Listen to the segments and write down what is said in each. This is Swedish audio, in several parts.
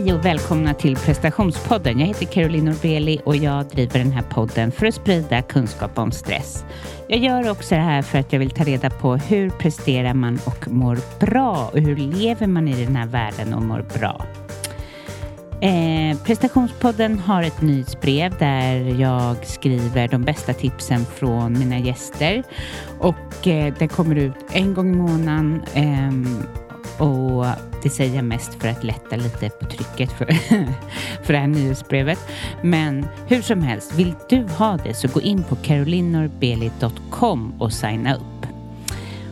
Hej och välkomna till prestationspodden. Jag heter Caroline Norbeli och jag driver den här podden för att sprida kunskap om stress. Jag gör också det här för att jag vill ta reda på hur presterar man och mår bra och hur lever man i den här världen och mår bra. Eh, prestationspodden har ett nyhetsbrev där jag skriver de bästa tipsen från mina gäster och eh, det kommer ut en gång i månaden eh, och det säger jag mest för att lätta lite på trycket för, för det här nyhetsbrevet. Men hur som helst, vill du ha det så gå in på carolinorbeli.com och signa upp.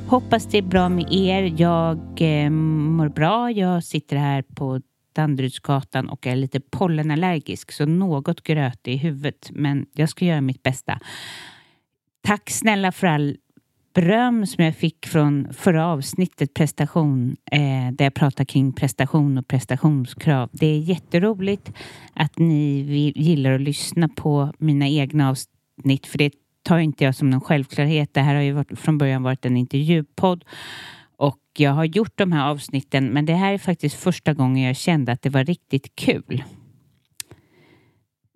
Hoppas det är bra med er. Jag eh, mår bra. Jag sitter här på Danderydsgatan och är lite pollenallergisk så något gröt i huvudet men jag ska göra mitt bästa. Tack snälla för all beröm som jag fick från förra avsnittet prestation eh, där jag pratar kring prestation och prestationskrav. Det är jätteroligt att ni gillar att lyssna på mina egna avsnitt för det tar inte jag som någon självklarhet. Det här har ju varit, från början varit en intervjupodd och jag har gjort de här avsnitten men det här är faktiskt första gången jag kände att det var riktigt kul.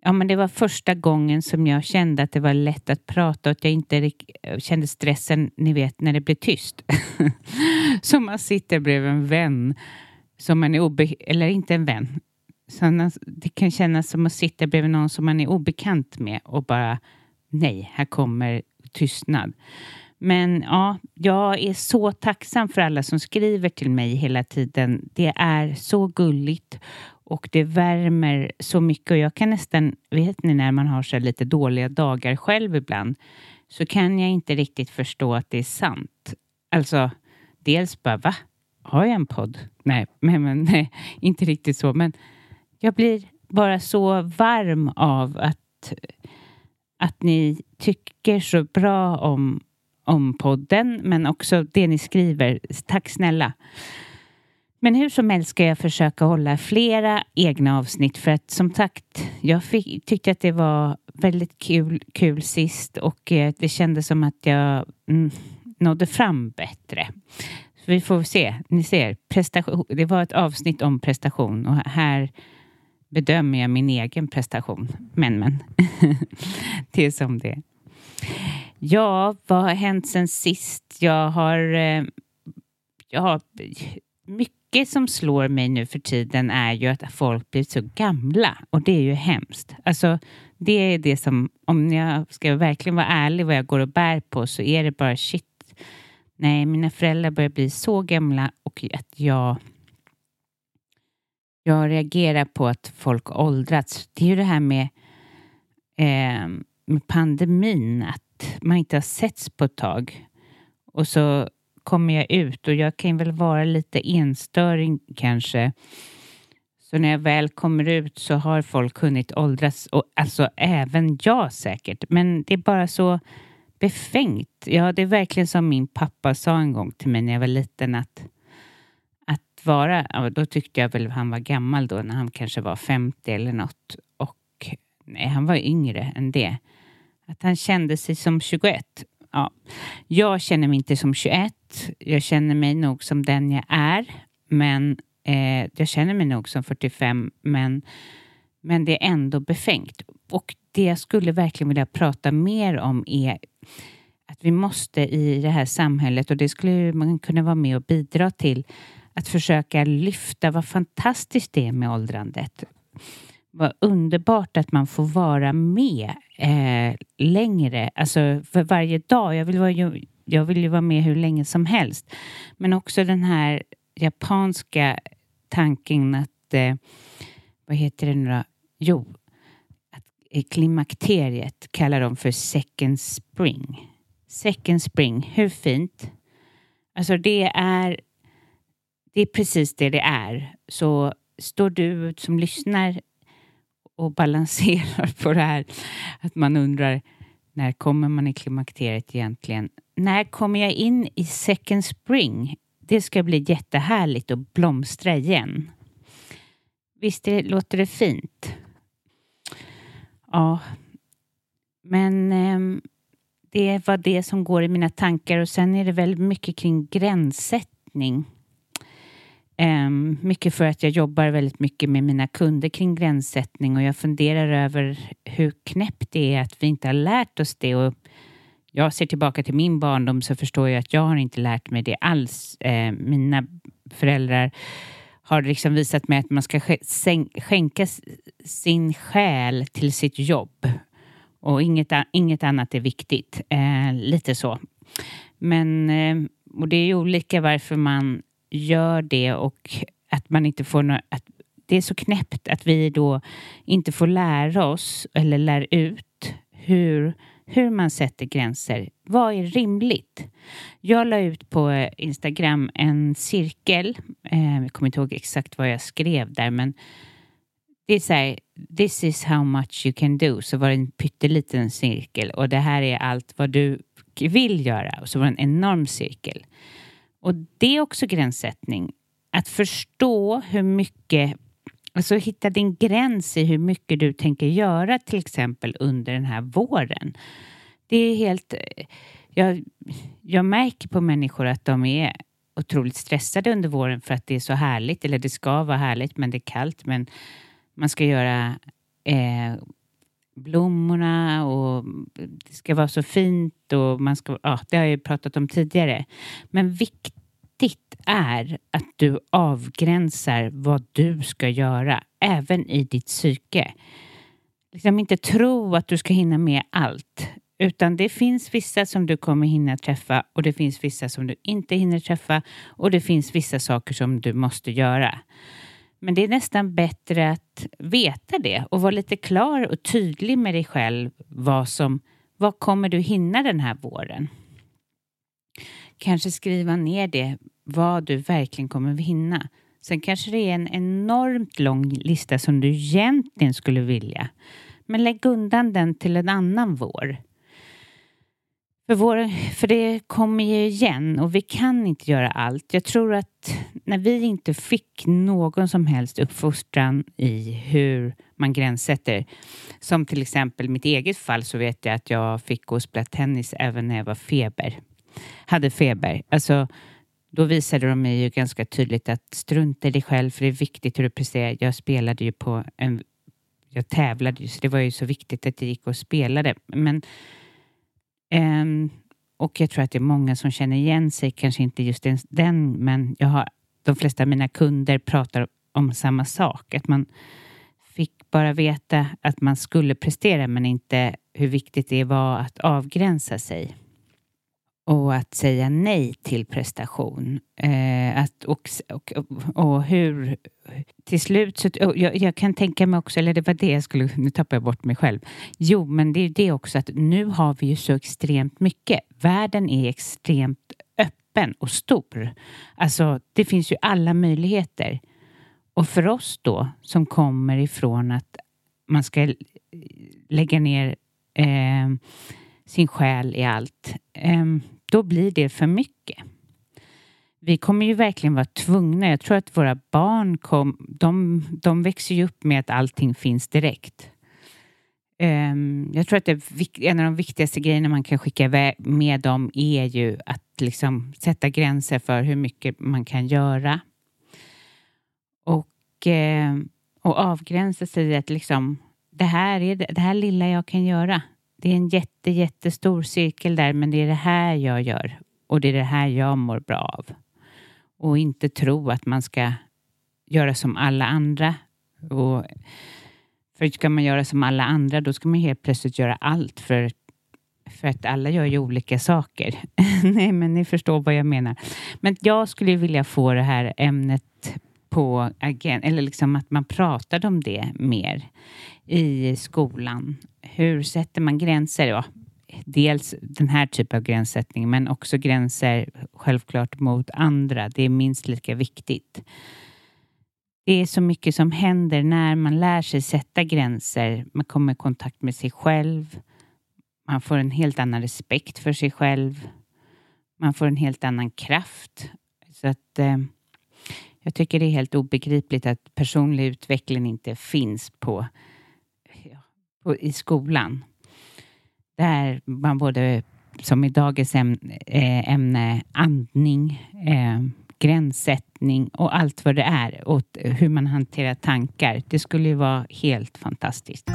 Ja, men det var första gången som jag kände att det var lätt att prata och att jag inte kände stressen, ni vet, när det blir tyst. som man sitter bredvid en vän som man är obe... eller inte en vän. Så det kan kännas som att sitta bredvid någon som man är obekant med och bara nej, här kommer tystnad. Men ja, jag är så tacksam för alla som skriver till mig hela tiden. Det är så gulligt och det värmer så mycket och jag kan nästan, vet ni när man har så lite dåliga dagar själv ibland, så kan jag inte riktigt förstå att det är sant. Alltså, dels bara, va? Har jag en podd? Nej, men, men nej, inte riktigt så, men jag blir bara så varm av att, att ni tycker så bra om, om podden, men också det ni skriver. Tack snälla. Men hur som helst ska jag försöka hålla flera egna avsnitt för att som sagt, jag fick, tyckte att det var väldigt kul, kul sist och eh, det kändes som att jag mm, nådde fram bättre. Så vi får se. Ni ser, prestation, det var ett avsnitt om prestation och här bedömer jag min egen prestation. Men, men. det är som det Ja, vad har hänt sen sist? Jag har, eh, jag har mycket mycket som slår mig nu för tiden är ju att folk blir så gamla och det är ju hemskt. Alltså, det är det som, om jag ska verkligen vara ärlig vad jag går och bär på så är det bara shit. Nej, mina föräldrar börjar bli så gamla och att jag jag reagerar på att folk åldrats. Det är ju det här med, eh, med pandemin, att man inte har setts på ett tag. Och så kommer jag ut och jag kan väl vara lite enstöring kanske. Så när jag väl kommer ut så har folk hunnit åldras, och, alltså även jag säkert. Men det är bara så befängt. Ja, det är verkligen som min pappa sa en gång till mig när jag var liten att att vara, då tyckte jag väl han var gammal då när han kanske var 50 eller något och nej, han var yngre än det. Att han kände sig som 21 ja, jag känner mig inte som 21. Jag känner mig nog som den jag är. Men eh, jag känner mig nog som 45. Men, men det är ändå befängt. Och det jag skulle verkligen vilja prata mer om är att vi måste i det här samhället och det skulle man kunna vara med och bidra till att försöka lyfta vad fantastiskt det är med åldrandet vad underbart att man får vara med eh, längre, alltså för varje dag. Jag vill, vara, jag vill ju vara med hur länge som helst. Men också den här japanska tanken att, eh, vad heter det nu då? Jo, att eh, klimakteriet kallar de för second spring. Second spring, hur fint? Alltså det är, det är precis det det är. Så står du som lyssnar och balanserar på det här. Att man undrar när kommer man i klimakteriet egentligen? När kommer jag in i second spring? Det ska bli jättehärligt att blomstra igen. Visst det, låter det fint? Ja, men eh, det var det som går i mina tankar och sen är det väldigt mycket kring gränssättning. Um, mycket för att jag jobbar väldigt mycket med mina kunder kring gränssättning och jag funderar över hur knäppt det är att vi inte har lärt oss det. Och jag ser tillbaka till min barndom så förstår jag att jag har inte lärt mig det alls. Uh, mina föräldrar har liksom visat mig att man ska skänka sin själ till sitt jobb och inget, inget annat är viktigt. Uh, lite så. Men och det är ju olika varför man gör det och att man inte får något, att det är så knäppt att vi då inte får lära oss eller lär ut hur, hur man sätter gränser. Vad är rimligt? Jag la ut på Instagram en cirkel. Eh, jag kommer inte ihåg exakt vad jag skrev där, men det är så här, this is how much you can do. Så var det en pytteliten cirkel och det här är allt vad du vill göra. Och så var det en enorm cirkel. Och det är också gränssättning. Att förstå hur mycket, alltså hitta din gräns i hur mycket du tänker göra till exempel under den här våren. Det är helt, eh, jag, jag märker på människor att de är otroligt stressade under våren för att det är så härligt, eller det ska vara härligt men det är kallt men man ska göra eh, blommorna och det ska vara så fint och man ska, ja, det har jag ju pratat om tidigare. Men viktigt är att du avgränsar vad du ska göra, även i ditt psyke. Liksom inte tro att du ska hinna med allt, utan det finns vissa som du kommer hinna träffa och det finns vissa som du inte hinner träffa och det finns vissa saker som du måste göra. Men det är nästan bättre att veta det och vara lite klar och tydlig med dig själv vad som, vad kommer du hinna den här våren? Kanske skriva ner det, vad du verkligen kommer hinna. Sen kanske det är en enormt lång lista som du egentligen skulle vilja. Men lägg undan den till en annan vår. För, vår, för det kommer ju igen och vi kan inte göra allt. Jag tror att när vi inte fick någon som helst uppfostran i hur man gränssätter, som till exempel mitt eget fall så vet jag att jag fick gå och spela tennis även när jag var feber. Hade feber. Alltså, då visade de mig ju ganska tydligt att strunta i dig själv för det är viktigt hur du presterar. Jag spelade ju på en... Jag tävlade ju så det var ju så viktigt att jag gick och spelade. Men Um, och jag tror att det är många som känner igen sig, kanske inte just den, men jag har, de flesta av mina kunder pratar om samma sak. Att man fick bara veta att man skulle prestera men inte hur viktigt det var att avgränsa sig och att säga nej till prestation. Eh, att, och, och, och hur... Till slut så... Jag, jag, kan tänka mig också, eller det var det jag skulle... Nu tappar jag bort mig själv. Jo, men det är det också att nu har vi ju så extremt mycket. Världen är extremt öppen och stor. Alltså, det finns ju alla möjligheter. Och för oss då, som kommer ifrån att man ska lägga ner eh, sin själ i allt. Ehm, då blir det för mycket. Vi kommer ju verkligen vara tvungna. Jag tror att våra barn kom, de, de växer ju upp med att allting finns direkt. Ehm, jag tror att det en av de viktigaste grejerna man kan skicka med dem är ju att liksom sätta gränser för hur mycket man kan göra. Och, ehm, och avgränsa sig att liksom, det här är det, det här lilla jag kan göra. Det är en jätte, jättestor cirkel där, men det är det här jag gör och det är det här jag mår bra av. Och inte tro att man ska göra som alla andra. Och för ska man göra som alla andra, då ska man helt plötsligt göra allt för, för att alla gör ju olika saker. Nej, men ni förstår vad jag menar. Men jag skulle vilja få det här ämnet på agen eller liksom att man pratade om det mer i skolan. Hur sätter man gränser? Ja, dels den här typen av gränssättning, men också gränser självklart mot andra. Det är minst lika viktigt. Det är så mycket som händer när man lär sig sätta gränser. Man kommer i kontakt med sig själv. Man får en helt annan respekt för sig själv. Man får en helt annan kraft. Så att eh, jag tycker det är helt obegripligt att personlig utveckling inte finns på på, i skolan. Där man både, som i dagens ämne, eh, ämne andning, eh, gränssättning och allt vad det är och hur man hanterar tankar. Det skulle ju vara helt fantastiskt.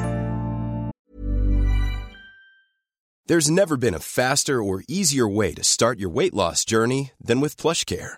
There's never been a faster or easier way to start your weight loss journey than with plush care.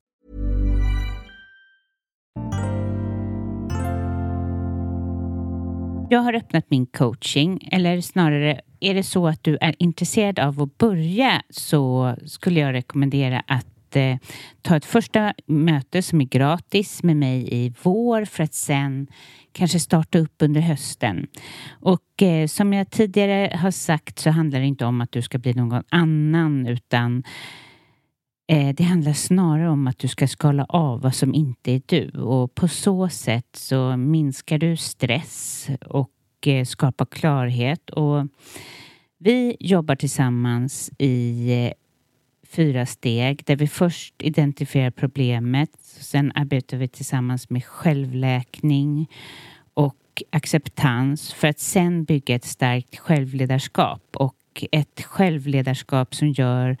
Jag har öppnat min coaching, eller snarare är det så att du är intresserad av att börja så skulle jag rekommendera att eh, ta ett första möte som är gratis med mig i vår för att sen kanske starta upp under hösten. Och eh, som jag tidigare har sagt så handlar det inte om att du ska bli någon annan utan Eh, det handlar snarare om att du ska skala av vad som inte är du och på så sätt så minskar du stress och eh, skapar klarhet och vi jobbar tillsammans i eh, fyra steg där vi först identifierar problemet. Sen arbetar vi tillsammans med självläkning och acceptans för att sen bygga ett starkt självledarskap och ett självledarskap som gör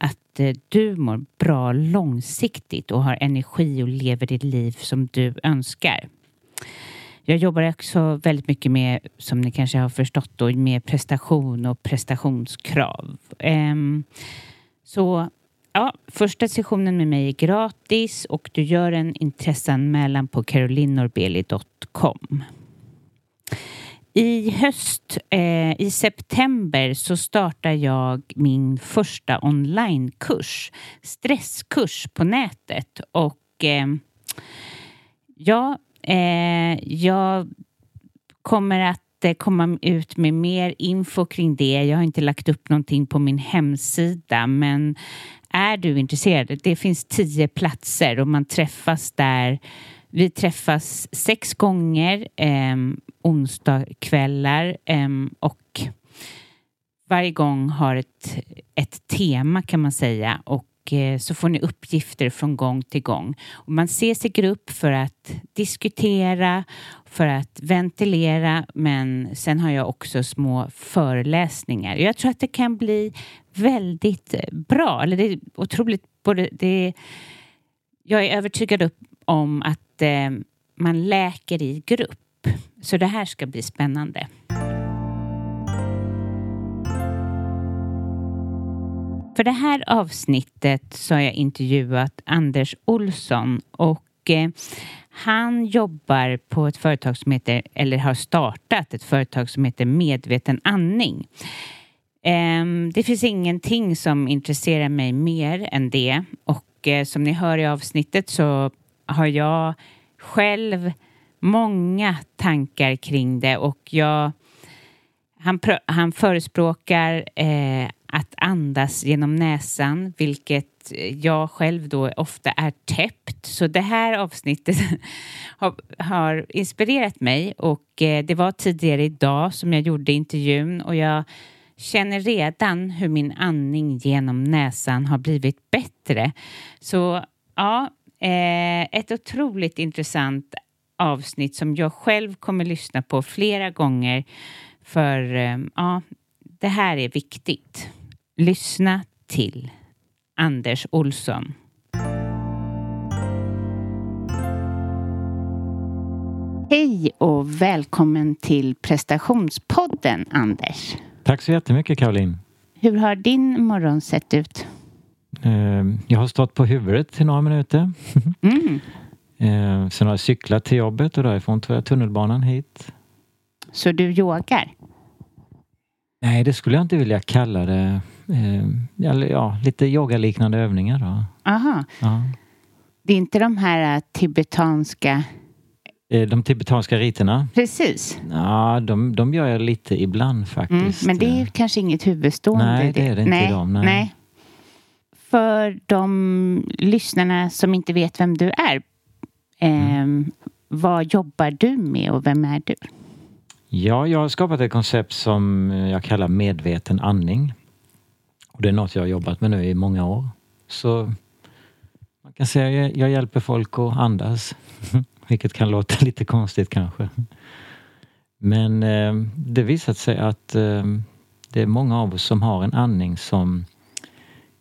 att eh, du mår bra långsiktigt och har energi och lever ditt liv som du önskar. Jag jobbar också väldigt mycket med, som ni kanske har förstått, då, med prestation och prestationskrav. Ehm, så ja, första sessionen med mig är gratis och du gör en intresseanmälan på carolinorbeli.com. I höst, eh, i september, så startar jag min första onlinekurs, stresskurs på nätet. Och eh, ja, eh, jag kommer att eh, komma ut med mer info kring det. Jag har inte lagt upp någonting på min hemsida men är du intresserad, det finns tio platser och man träffas där. Vi träffas sex gånger eh, onsdagskvällar eh, och varje gång har ett, ett tema kan man säga och Eh, så får ni uppgifter från gång till gång. Och man ses i grupp för att diskutera, för att ventilera men sen har jag också små föreläsningar. Jag tror att det kan bli väldigt eh, bra. Eller det är otroligt både det, jag är övertygad om att eh, man läker i grupp. Så det här ska bli spännande. För det här avsnittet så har jag intervjuat Anders Olsson och eh, han jobbar på ett företag som heter, eller har startat ett företag som heter Medveten andning. Eh, det finns ingenting som intresserar mig mer än det och eh, som ni hör i avsnittet så har jag själv många tankar kring det och jag han, han förespråkar eh, att andas genom näsan, vilket jag själv då ofta är täppt. Så det här avsnittet har, har, inspirerat mig och eh, det var tidigare idag som jag gjorde intervjun och jag känner redan hur min andning genom näsan har blivit bättre. Så ja, eh, ett otroligt intressant avsnitt som jag själv kommer lyssna på flera gånger för eh, ja, det här är viktigt. Lyssna till Anders Olsson. Hej och välkommen till prestationspodden Anders. Tack så jättemycket Caroline. Hur har din morgon sett ut? Eh, jag har stått på huvudet i några minuter. Mm. Eh, sen har jag cyklat till jobbet och därifrån tog jag tunnelbanan hit. Så du yogar? Nej, det skulle jag inte vilja kalla det. Eh, ja, lite yogaliknande övningar då. Aha. Ja. Det är inte de här tibetanska de tibetanska riterna? Precis. Ja, de, de gör jag lite ibland faktiskt. Mm, men det är kanske inget huvudstående? Nej, det är det inte nej, de. Nej. nej. För de lyssnarna som inte vet vem du är, eh, vad jobbar du med och vem är du? Ja, jag har skapat ett koncept som jag kallar medveten andning. Och det är något jag har jobbat med nu i många år. Så man kan säga att jag hjälper folk att andas. Vilket kan låta lite konstigt kanske. Men eh, det visat sig att eh, det är många av oss som har en andning som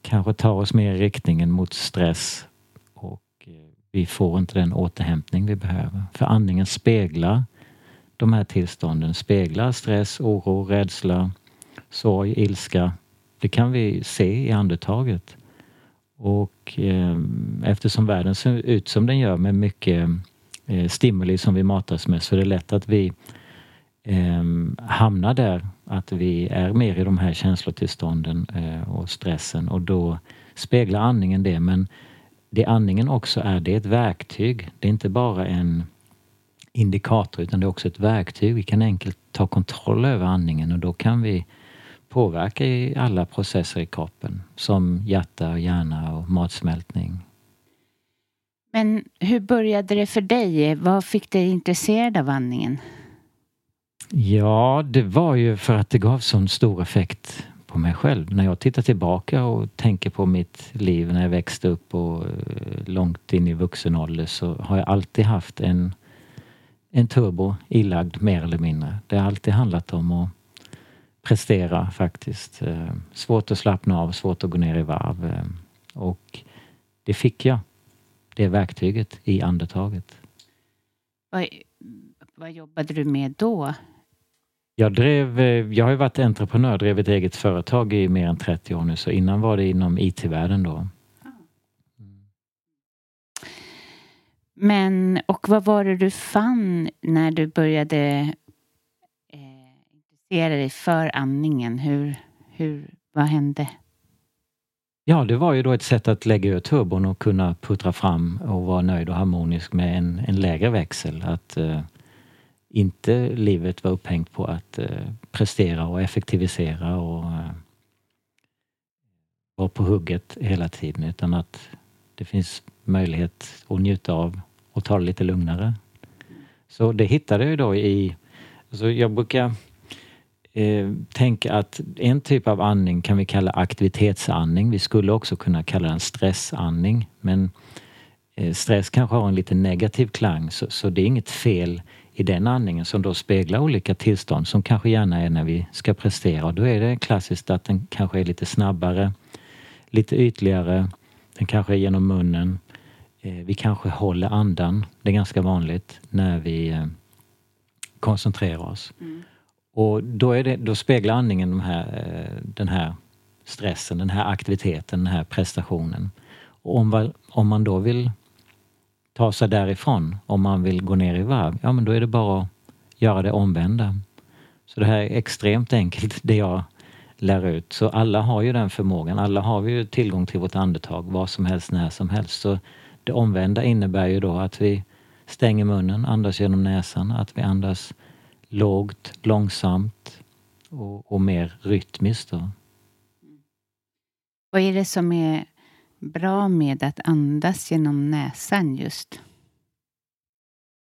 kanske tar oss mer i riktningen mot stress och eh, vi får inte den återhämtning vi behöver. För andningen speglar de här tillstånden speglar stress, oro, rädsla, sorg, ilska. Det kan vi se i andetaget. Och eh, eftersom världen ser ut som den gör med mycket eh, stimuli som vi matas med så är det lätt att vi eh, hamnar där, att vi är mer i de här känslotillstånden eh, och stressen och då speglar andningen det. Men det andningen också är, det är ett verktyg. Det är inte bara en indikator utan det är också ett verktyg. Vi kan enkelt ta kontroll över andningen och då kan vi påverka i alla processer i kroppen som hjärta, och hjärna och matsmältning. Men hur började det för dig? Vad fick dig intresserad av andningen? Ja, det var ju för att det gav sån stor effekt på mig själv. När jag tittar tillbaka och tänker på mitt liv när jag växte upp och eh, långt in i vuxen ålder så har jag alltid haft en en turbo ilagd mer eller mindre. Det har alltid handlat om att prestera faktiskt. Eh, svårt att slappna av, svårt att gå ner i varv. Eh, och det fick jag, det verktyget i andetaget. Vad, vad jobbade du med då? Jag, drev, eh, jag har ju varit entreprenör, drev ett eget företag i mer än 30 år nu så innan var det inom IT-världen då. Men, och vad var det du fann när du började eh, intressera dig för andningen? Hur, hur, vad hände? Ja, det var ju då ett sätt att lägga ur turbon och kunna puttra fram och vara nöjd och harmonisk med en, en lägre växel. Att eh, inte livet var upphängt på att eh, prestera och effektivisera och eh, vara på hugget hela tiden utan att det finns möjlighet att njuta av och ta det lite lugnare. Så det hittade jag då i... Alltså jag brukar eh, tänka att en typ av andning kan vi kalla aktivitetsandning. Vi skulle också kunna kalla den stressandning. Men eh, stress kanske har en lite negativ klang så, så det är inget fel i den andningen som då speglar olika tillstånd som kanske gärna är när vi ska prestera. Och då är det klassiskt att den kanske är lite snabbare, lite ytligare, den kanske är genom munnen Eh, vi kanske håller andan, det är ganska vanligt, när vi eh, koncentrerar oss. Mm. Och då, är det, då speglar andningen de här, eh, den här stressen, den här aktiviteten, den här prestationen. Och om, om man då vill ta sig därifrån, om man vill gå ner i varv, ja men då är det bara att göra det omvända. Så det här är extremt enkelt, det jag lär ut. Så alla har ju den förmågan. Alla har vi ju tillgång till vårt andetag var som helst, när som helst. Så det omvända innebär ju då att vi stänger munnen, andas genom näsan, att vi andas lågt, långsamt och, och mer rytmiskt. Då. Vad är det som är bra med att andas genom näsan just?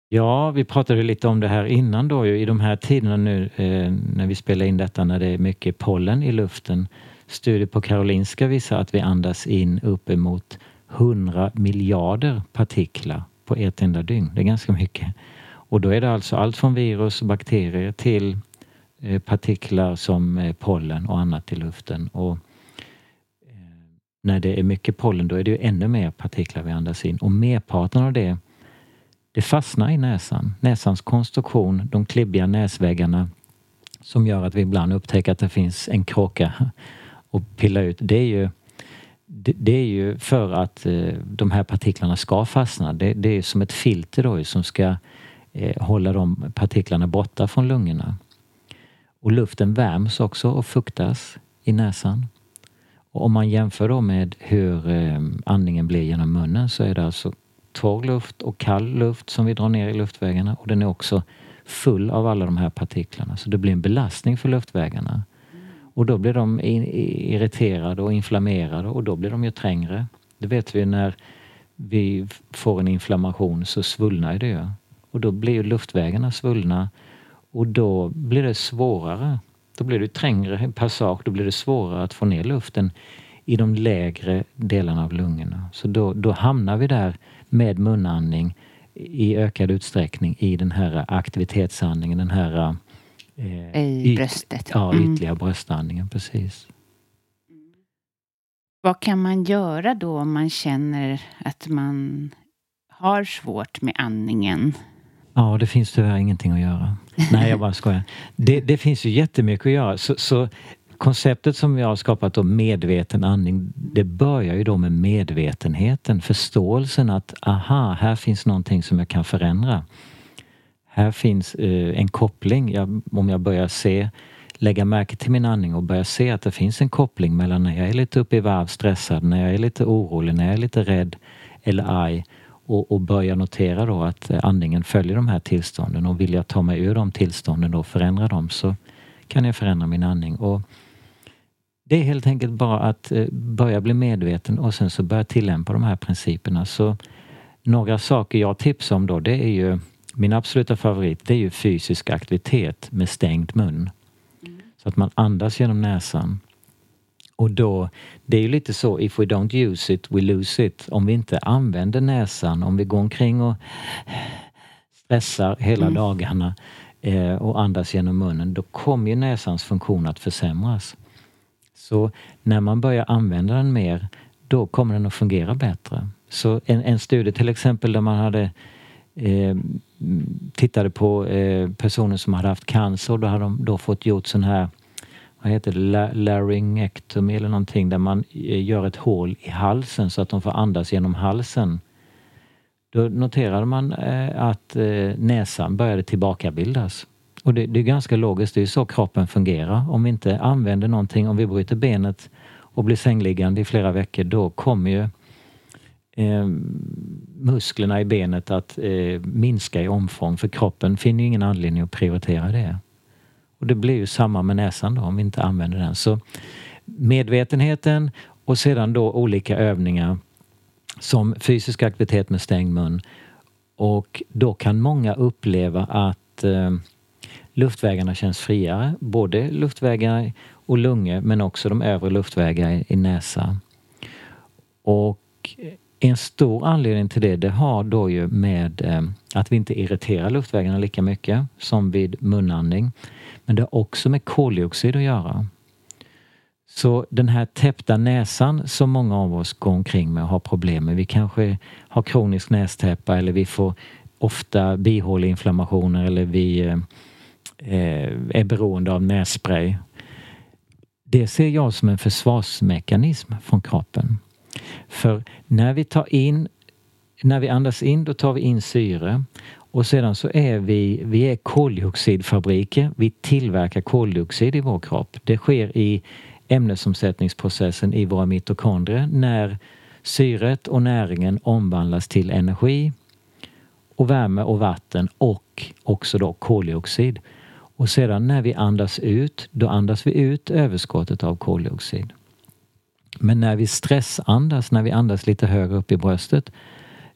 Ja, vi pratade lite om det här innan då i de här tiderna nu eh, när vi spelar in detta när det är mycket pollen i luften. Studier på Karolinska visar att vi andas in uppemot 100 miljarder partiklar på ett enda dygn. Det är ganska mycket. Och då är det alltså allt från virus och bakterier till eh, partiklar som eh, pollen och annat i luften. Och när det är mycket pollen då är det ju ännu mer partiklar vi andas in och merparten av det det fastnar i näsan. Näsans konstruktion, de klibbiga näsväggarna som gör att vi ibland upptäcker att det finns en kråka och pilla ut. Det är ju, det, det är ju för att eh, de här partiklarna ska fastna. Det, det, är som ett filter då som ska eh, hålla de partiklarna borta från lungorna. Och luften värms också och fuktas i näsan. Och om man jämför då med hur eh, andningen blir genom munnen så är det alltså torr luft och kall luft som vi drar ner i luftvägarna och den är också full av alla de här partiklarna så det blir en belastning för luftvägarna. Och då blir de irriterade och inflammerade och då blir de ju trängre. Det vet vi när vi får en inflammation så svullnar det ju. Och då blir ju luftvägarna svullna och då blir det svårare. Då blir det trängre passage, då blir det svårare att få ner luften i de lägre delarna av lungorna. Så då, då hamnar vi där med munandning i ökad utsträckning i den här aktivitetsandningen, den här eh, I yt, bröstet. Ja, mm. ytliga mm. bröstandningen, precis. Vad kan man göra då om man känner att man har svårt med andningen? Ja, det finns tyvärr ingenting att göra. Nej, jag bara skojar. Det, det finns ju jättemycket att göra. Så, så konceptet som vi har skapat då, medveten andning, det börjar ju då med medvetenheten, förståelsen att aha, här finns någonting som jag kan förändra. Här finns eh, en koppling. Jag, om jag börjar se, lägga märke till min andning och börja se att det finns en koppling mellan när jag är lite uppe i varv, stressad, när jag är lite orolig, när jag är lite rädd eller arg och, och börja notera då att eh, andningen följer de här tillstånden och vill jag ta mig ur de tillstånden och förändra dem så kan jag förändra min andning. Och det är helt enkelt bara att eh, börja bli medveten och sen så börja tillämpa de här principerna. Så några saker jag tipsar om då det är ju min absoluta favorit det är ju fysisk aktivitet med stängd mun. Mm. Så att man andas genom näsan. Och då, det är ju lite så, if we don't use it, we lose it. Om vi inte använder näsan, om vi går omkring och stressar hela mm. dagarna eh, och andas genom munnen, då kommer ju näsans funktion att försämras. Så när man börjar använda den mer, då kommer den att fungera bättre. Så en, en studie till exempel där man hade eh, tittade på eh, personer som hade haft cancer, då hade de då fått gjort sån här vad heter det, laryngectomy eller någonting där man eh, gör ett hål i halsen så att de får andas genom halsen. Då noterade man eh, att eh, näsan började tillbakabildas. Och det, det, är ganska logiskt, det är så kroppen fungerar. Om vi inte använder någonting, om vi bryter benet och blir sängliggande i flera veckor, då kommer ju eh, musklerna i benet att eh, minska i omfång för kroppen finner ingen anledning att prioritera det. Och det blir ju samma med näsan då om vi inte använder den. Så medvetenheten och sedan då olika övningar som fysisk aktivitet med stängd mun. Och då kan många uppleva att eh, luftvägarna känns friare. Både luftvägar och lungor men också de övre luftvägar i näsa. Och en stor anledning till det, det har då ju med eh, att vi inte irriterar luftvägarna lika mycket som vid munandning. Men det har också med koldioxid att göra. Så den här täppta näsan som många av oss går omkring med och har problem med. Vi kanske har kronisk nästäppa eller vi får ofta bihåleinflammationer eller vi eh, eh är beroende av nässpray. Det ser jag som en försvarsmekanism från kroppen. För när vi tar in när vi andas in då tar vi in syre Och sedan så är vi, vi är koldioxidfabriker. Vi tillverkar koldioxid i vår kropp. Det sker i ämnesomsättningsprocessen i våra mitokondrier när syret och näringen omvandlas till energi och värme och vatten och också då koldioxid. Och sedan när vi andas ut, då andas vi ut överskottet av koldioxid. Men när vi stressandas, när vi andas lite högre upp i bröstet,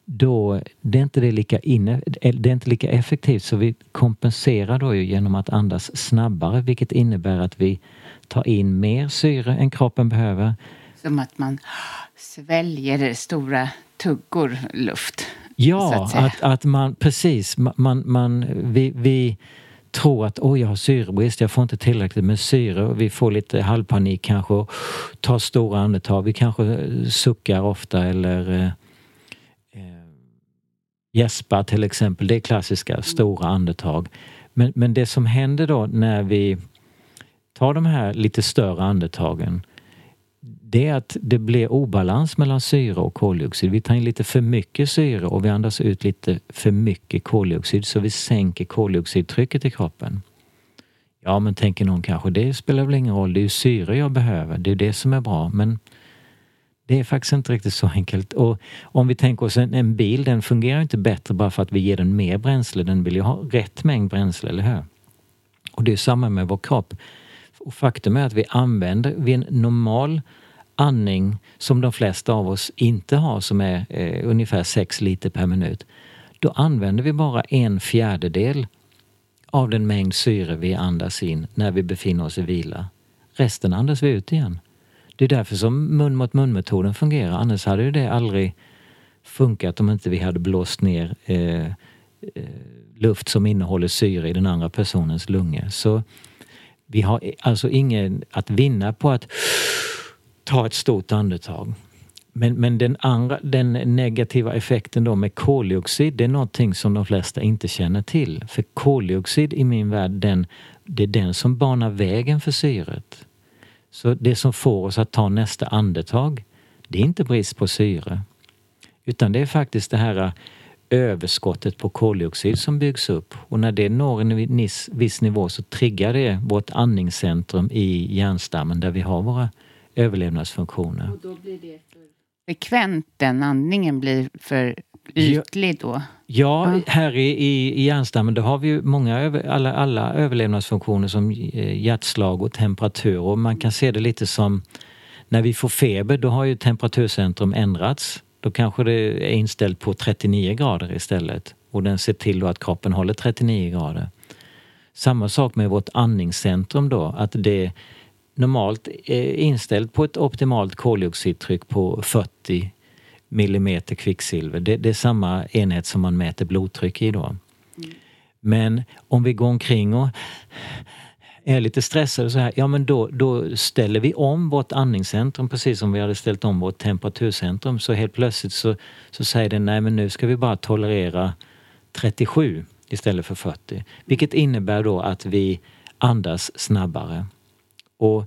då det är inte det lika inne, det är inte lika effektivt så vi kompenserar då genom att andas snabbare vilket innebär att vi tar in mer syre än kroppen behöver. Som att man sväljer stora tuggor luft. Ja, att, att, att, man precis, man, man, vi, vi tror att oj, jag har syrebrist, jag får inte tillräckligt med syre. Vi får lite halvpanik kanske och tar stora andetag. Vi kanske suckar ofta eller eh, eh, gäspar till exempel. Det är klassiska stora andetag. Men, men det som händer då när vi tar de här lite större andetagen det är att det blir obalans mellan syre och koldioxid. Vi tar in lite för mycket syre och vi andas ut lite för mycket koldioxid så vi sänker koldioxidtrycket i kroppen. Ja, men tänker någon kanske, det spelar väl ingen roll, det är ju syre jag behöver, det är det som är bra. Men det är faktiskt inte riktigt så enkelt. Och om vi tänker oss en, en bil, den fungerar inte bättre bara för att vi ger den mer bränsle. Den vill ju ha rätt mängd bränsle, eller hur? Och det är samma med vår kropp. Och faktum är att vi använder, vid en normal andning som de flesta av oss inte har som är eh, ungefär 6 liter per minut. Då använder vi bara en fjärdedel av den mängd syre vi andas in när vi befinner oss i vila. Resten andas vi ut igen. Det är därför som mun mot mun-metoden fungerar. Annars hade det aldrig funkat om inte vi hade blåst ner eh, eh, luft som innehåller syre i den andra personens lungor. Så vi har eh, alltså ingen att vinna på att ta ett stort andetag. Men, men den, andra, den negativa effekten då med koldioxid, det är någonting som de flesta inte känner till. För koldioxid i min värld, den, det är den som banar vägen för syret. Så det som får oss att ta nästa andetag, det är inte brist på syre. Utan det är faktiskt det här äh, överskottet på koldioxid som byggs upp och när det når en viss nivå så triggar det vårt andningscentrum i hjärnstammen där vi har våra överlevnadsfunktioner. Och då blir det för frekvent, den andningen blir för ytlig då? Ja, här i, i, i hjärnstammen då har vi ju många över, alla, alla överlevnadsfunktioner som eh, hjärtslag och temperatur och man kan se det lite som när vi får feber då har ju temperaturcentrum ändrats. Då kanske det är inställt på 39 grader istället och den ser till då att kroppen håller 39 grader. Samma sak med vårt andningscentrum då, att det normalt eh, inställt på ett optimalt koldioxidtryck på 40 millimeter kvicksilver. Det, det, är samma enhet som man mäter blodtryck i då. Mm. Men om vi går omkring och är lite stressade så här, ja men då, då ställer vi om vårt andningscentrum precis som vi hade ställt om vårt temperaturcentrum. Så helt plötsligt så, så säger den, nej men nu ska vi bara tolerera 37 istället för 40. Vilket innebär då att vi andas snabbare. Och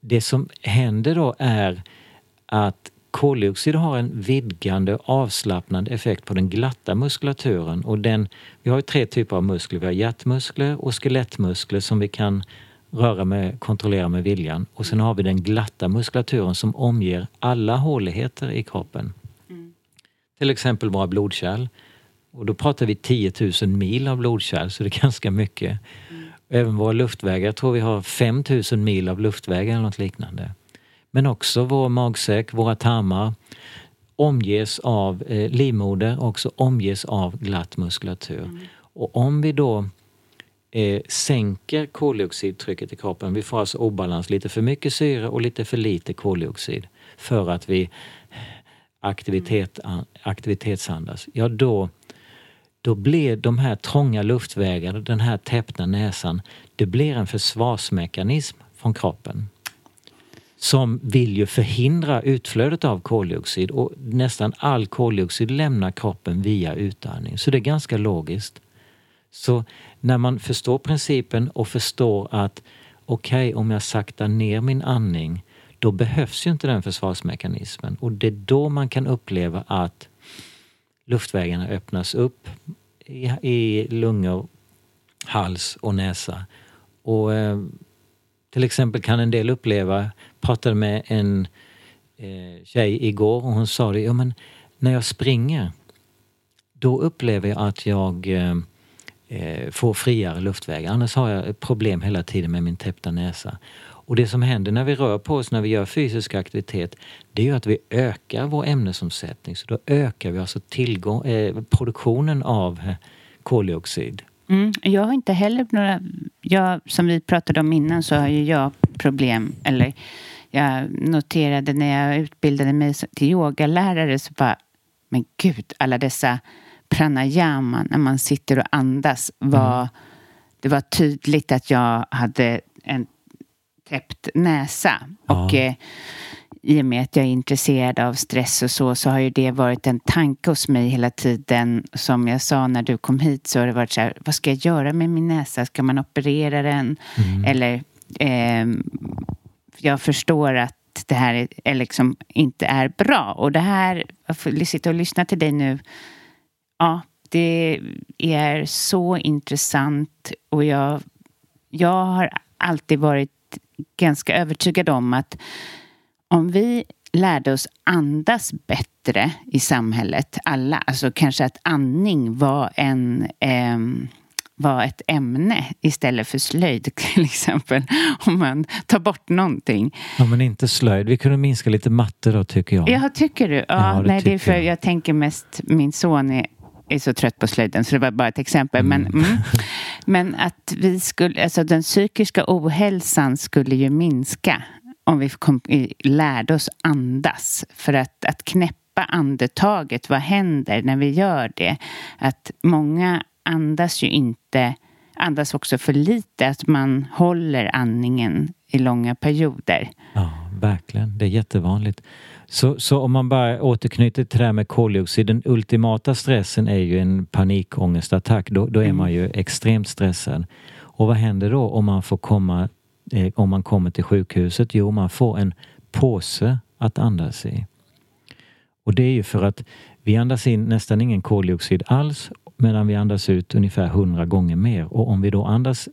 det som händer då är att koldioxid har en vidgande avslappnande effekt på den glatta muskulaturen. Och den, vi har tre typer av muskler. Vi har hjärtmuskler och skelettmuskler som vi kan röra med, kontrollera med viljan. Och sen har vi den glatta muskulaturen som omger alla håligheter i kroppen. Mm. Till exempel våra blodkärl. Och då pratar vi 10 000 mil av blodkärl, så det är ganska mycket. Även våra luftvägar, jag tror vi har 5000 mil av luftvägar eller något liknande. Men också vår magsäck, våra tarmar omges av eh, livmoder och också omges av glatt muskulatur. Mm. Och om vi då eh, sänker koldioxidtrycket i kroppen, vi får alltså obalans, lite för mycket syre och lite för lite koldioxid för att vi aktivitet, mm. aktivitetsandas, ja då då blir de här trånga luftvägarna, den här täppta näsan, det blir en försvarsmekanism från kroppen som vill ju förhindra utflödet av koldioxid och nästan all koldioxid lämnar kroppen via utandning. Så det är ganska logiskt. Så när man förstår principen och förstår att okej, okay, om jag saktar ner min andning, då behövs ju inte den försvarsmekanismen och det är då man kan uppleva att luftvägarna öppnas upp i, i lungor, hals och näsa. Och eh, till exempel kan en del uppleva, pratade med en eh, tjej igår och hon sa det, ja men när jag springer då upplever jag att jag eh, eh, får friare luftvägar. Annars har jag problem hela tiden med min täppta näsa. Och det som händer när vi rör på oss, när vi gör fysisk aktivitet, det är ju att vi ökar vår ämnesomsättning. Så då ökar vi alltså tillgång, eh, produktionen av eh, koldioxid. Mm, jag har inte heller några... Jag, som vi pratade om innan så har ju jag problem, eller jag noterade när jag utbildade mig till yogalärare så bara, men gud, alla dessa pranayama när man sitter och andas var... Mm. Det var tydligt att jag hade en täppt näsa. Ja. Och eh, i och med att jag är intresserad av stress och så, så har ju det varit en tanke hos mig hela tiden. Som jag sa när du kom hit så har det varit så här, vad ska jag göra med min näsa? Ska man operera den? Mm. Eller, eh, jag förstår att det här är, liksom inte är bra. Och det här, att sitta och lyssna till dig nu, ja, det är så intressant och jag, jag har alltid varit ganska övertygad om att om vi lärde oss andas bättre i samhället, alla, alltså kanske att andning var en eh, var ett ämne istället för slöjd till exempel. Om man tar bort någonting. Ja men inte slöjd. Vi kunde minska lite matte då tycker jag. Ja, tycker du? Ja, ja det nej, det är för jag. jag tänker mest, min son är är så trött på slöjden så det var bara ett exempel. Mm. Men, mm. men att vi skulle, alltså den psykiska ohälsan skulle ju minska om vi kom, lärde oss andas. För att, att knäppa andetaget, vad händer när vi gör det? Att många andas ju inte, andas också för lite, att man håller andningen i långa perioder. Ja, verkligen. Det är jättevanligt. Så, så om man bara återknyter till det här med koldioxid, den ultimata stressen är ju en panikångestattack. Då, då är man ju mm. extremt stressad. Och vad händer då om man får komma, eh, om man kommer till sjukhuset? Jo, man får en påse att andas i. Och det är ju för att vi andas in nästan ingen koldioxid alls medan vi andas ut ungefär hundra gånger mer. Och om vi då andas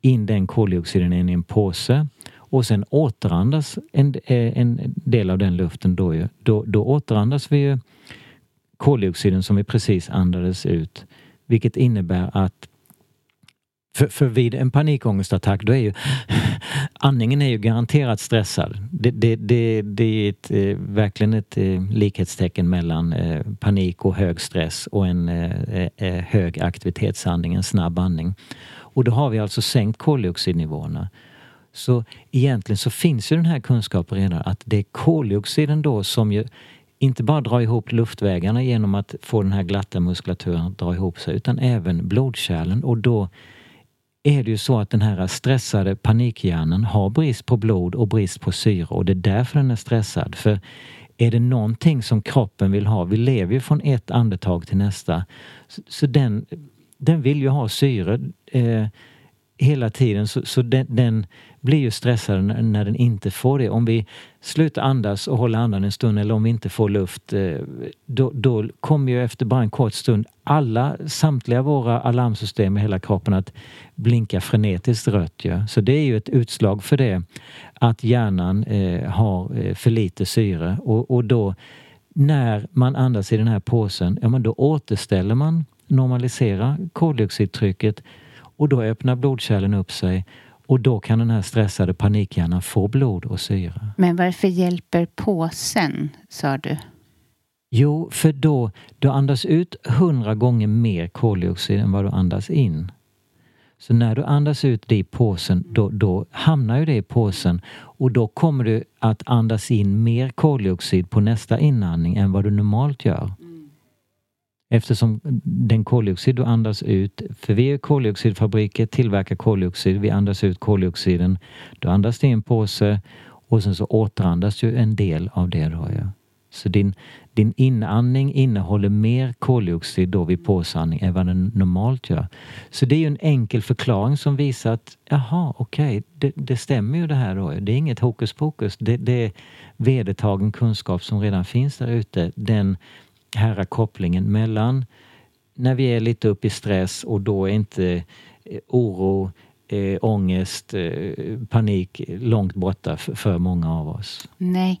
in den koldioxiden i en påse och sen återandas en, eh, en del av den luften då, ju, då, då återandas vi ju koldioxiden som vi precis andades ut. Vilket innebär att för, för vid en panikångestattack då är ju andningen är ju garanterat stressad. Det, det, det, det är ett, eh, verkligen ett eh, likhetstecken mellan eh, panik och hög stress och en eh, eh, eh hög aktivitetsandning, en snabb andning. Och då har vi alltså sänkt koldioxidnivåerna. Så egentligen så finns ju den här kunskapen redan att det är koldioxiden då som ju inte bara drar ihop luftvägarna genom att få den här glatta muskulaturen att dra ihop sig utan även blodkärlen och då är det ju så att den här stressade panikhjärnan har brist på blod och brist på syre och det är därför den är stressad. För är det någonting som kroppen vill ha, vi lever ju från ett andetag till nästa, så, den, den vill ju ha syre. Eh, hela tiden så, så den, den, blir ju stressad när, den inte får det. Om vi slutar andas och håller andan en stund eller om vi inte får luft eh, då, då kommer ju efter bara en kort stund alla, samtliga våra alarmsystem i hela kroppen att blinka frenetiskt rött. Ja. Så det är ju ett utslag för det att hjärnan eh, har eh, för lite syre och, och då när man andas i den här påsen, ja men då återställer man, normaliserar koldioxidtrycket och då öppnar blodkärlen upp sig och då kan den här stressade panikhjärnan få blod och syre. Men varför hjälper påsen, sa du? Jo, för då du andas ut hundra gånger mer koldioxid än vad du andas in. Så när du andas ut det i påsen, då, då hamnar ju det i påsen och då kommer du att andas in mer koldioxid på nästa inandning än vad du normalt gör. Eftersom den koldioxid du andas ut, för vi är koldioxidfabriker, tillverkar koldioxid, vi andas ut koldioxiden. Du andas det i en påse och sen så återandas ju en del av det då. Ja. Så din, din inandning innehåller mer koldioxid då vid påsandning än vad den normalt gör. Så det är ju en enkel förklaring som visar att jaha, okej, okay, det, det, stämmer ju det här då. Det är inget hokus pokus. Det, det är vedertagen kunskap som redan finns där ute. Den här kopplingen mellan när vi är lite upp i stress och då är inte eh, oro, eh, ångest, eh, panik långt borta för, för många av oss. Nej.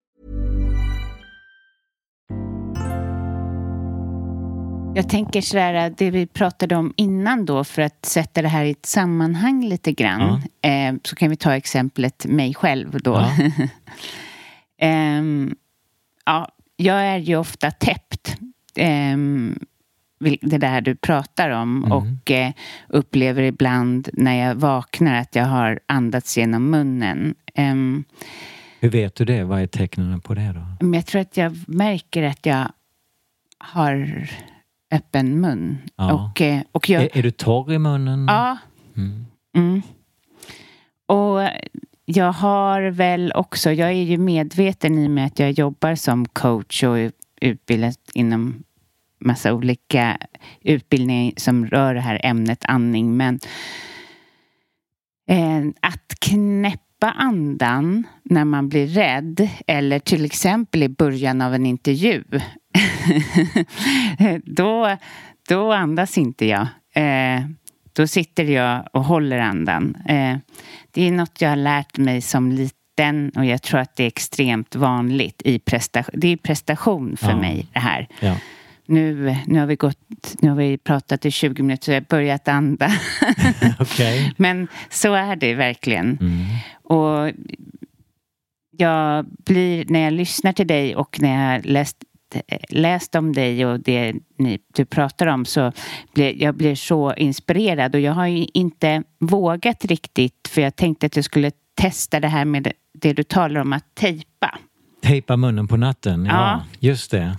Jag tänker sådär, det vi pratade om innan då, för att sätta det här i ett sammanhang lite grann. Ja. Eh, så kan vi ta exemplet mig själv då. Ja. Ehm, ja, jag är ju ofta täppt. Vil- det där du pratar om. Mm. Och eh, upplever ibland när jag vaknar att jag har andats genom munnen. Ehm, Hur vet du det? Vad är tecknen på det då? jag tror att jag märker att jag har öppen mun. Ja. Och, eh, och jag, Är, är du torr i munnen? Ja. Mm. Mm. Och jag har väl också, jag är ju medveten i och med att jag jobbar som coach och utbildad inom massa olika utbildningar som rör det här ämnet andning. Men eh, att knäppa andan när man blir rädd eller till exempel i början av en intervju. då, då andas inte jag. Eh, då sitter jag och håller andan. Eh, det är något jag har lärt mig som liten och jag tror att det är extremt vanligt i prestation. Det är prestation för Ja. mig det här. Ja. Nu, nu har vi gått, nu har vi pratat i 20 minuter så jag har börjat anda. Okej. Men så är det verkligen. Mm. Och jag blir, när jag lyssnar till dig och när jag läst, läst om dig och det ni, du pratar om så blir jag blir så inspirerad och jag har ju inte vågat riktigt för jag tänkte att jag skulle testa det här med det du talar om att tejpa. Tejpa munnen på natten, ja. Ja. Just det.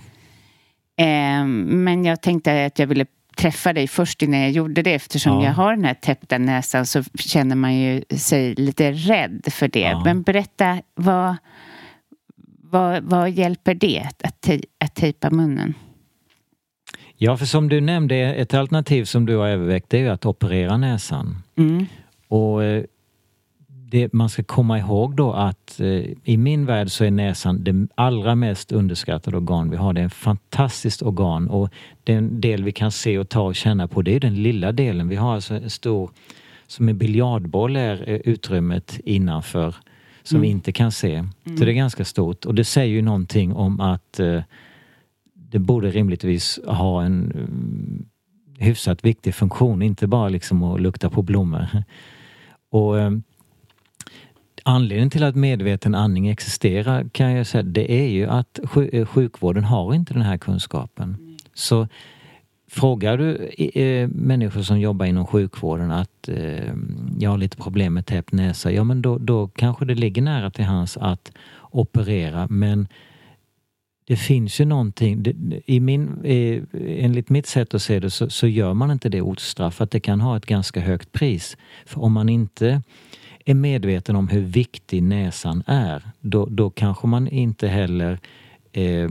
Eh, men jag tänkte att jag ville träffa dig först innan jag gjorde det eftersom Ja. jag har den här täppta näsan så känner man ju sig lite rädd för det. Ja. Men berätta, vad, vad, vad hjälper det att, tej, att tejpa munnen? Ja, för som du nämnde, ett alternativ som du har övervägt det är ju att operera näsan. Mm. Och eh, det, man ska komma ihåg då att eh, i min värld så är näsan det allra mest underskattade organ vi har. Det är ett fantastiskt organ och den del vi kan se och ta och känna på det är den lilla delen. Vi har alltså en stor, som en biljardboll är eh, utrymmet innanför som vi inte kan se. Så det är ganska stort och det säger ju någonting om att eh, det borde rimligtvis ha en mm, hyfsat viktig funktion, inte bara liksom att lukta på blommor. Och eh, Anledningen till att medveten andning existerar kan jag säga, det är ju att eh, sjukvården har inte den här kunskapen. Så frågar du eh, eh, människor som jobbar inom sjukvården att eh, jag har lite problem med täppt näsa, ja men då, då kanske det ligger nära till hands att operera men det finns ju någonting, det, i min, eh, enligt mitt sätt att se det så, så gör man inte det ostraffat. Det kan ha ett ganska högt pris. För om man inte är medveten om hur viktig näsan är, då, då kanske man inte heller eh,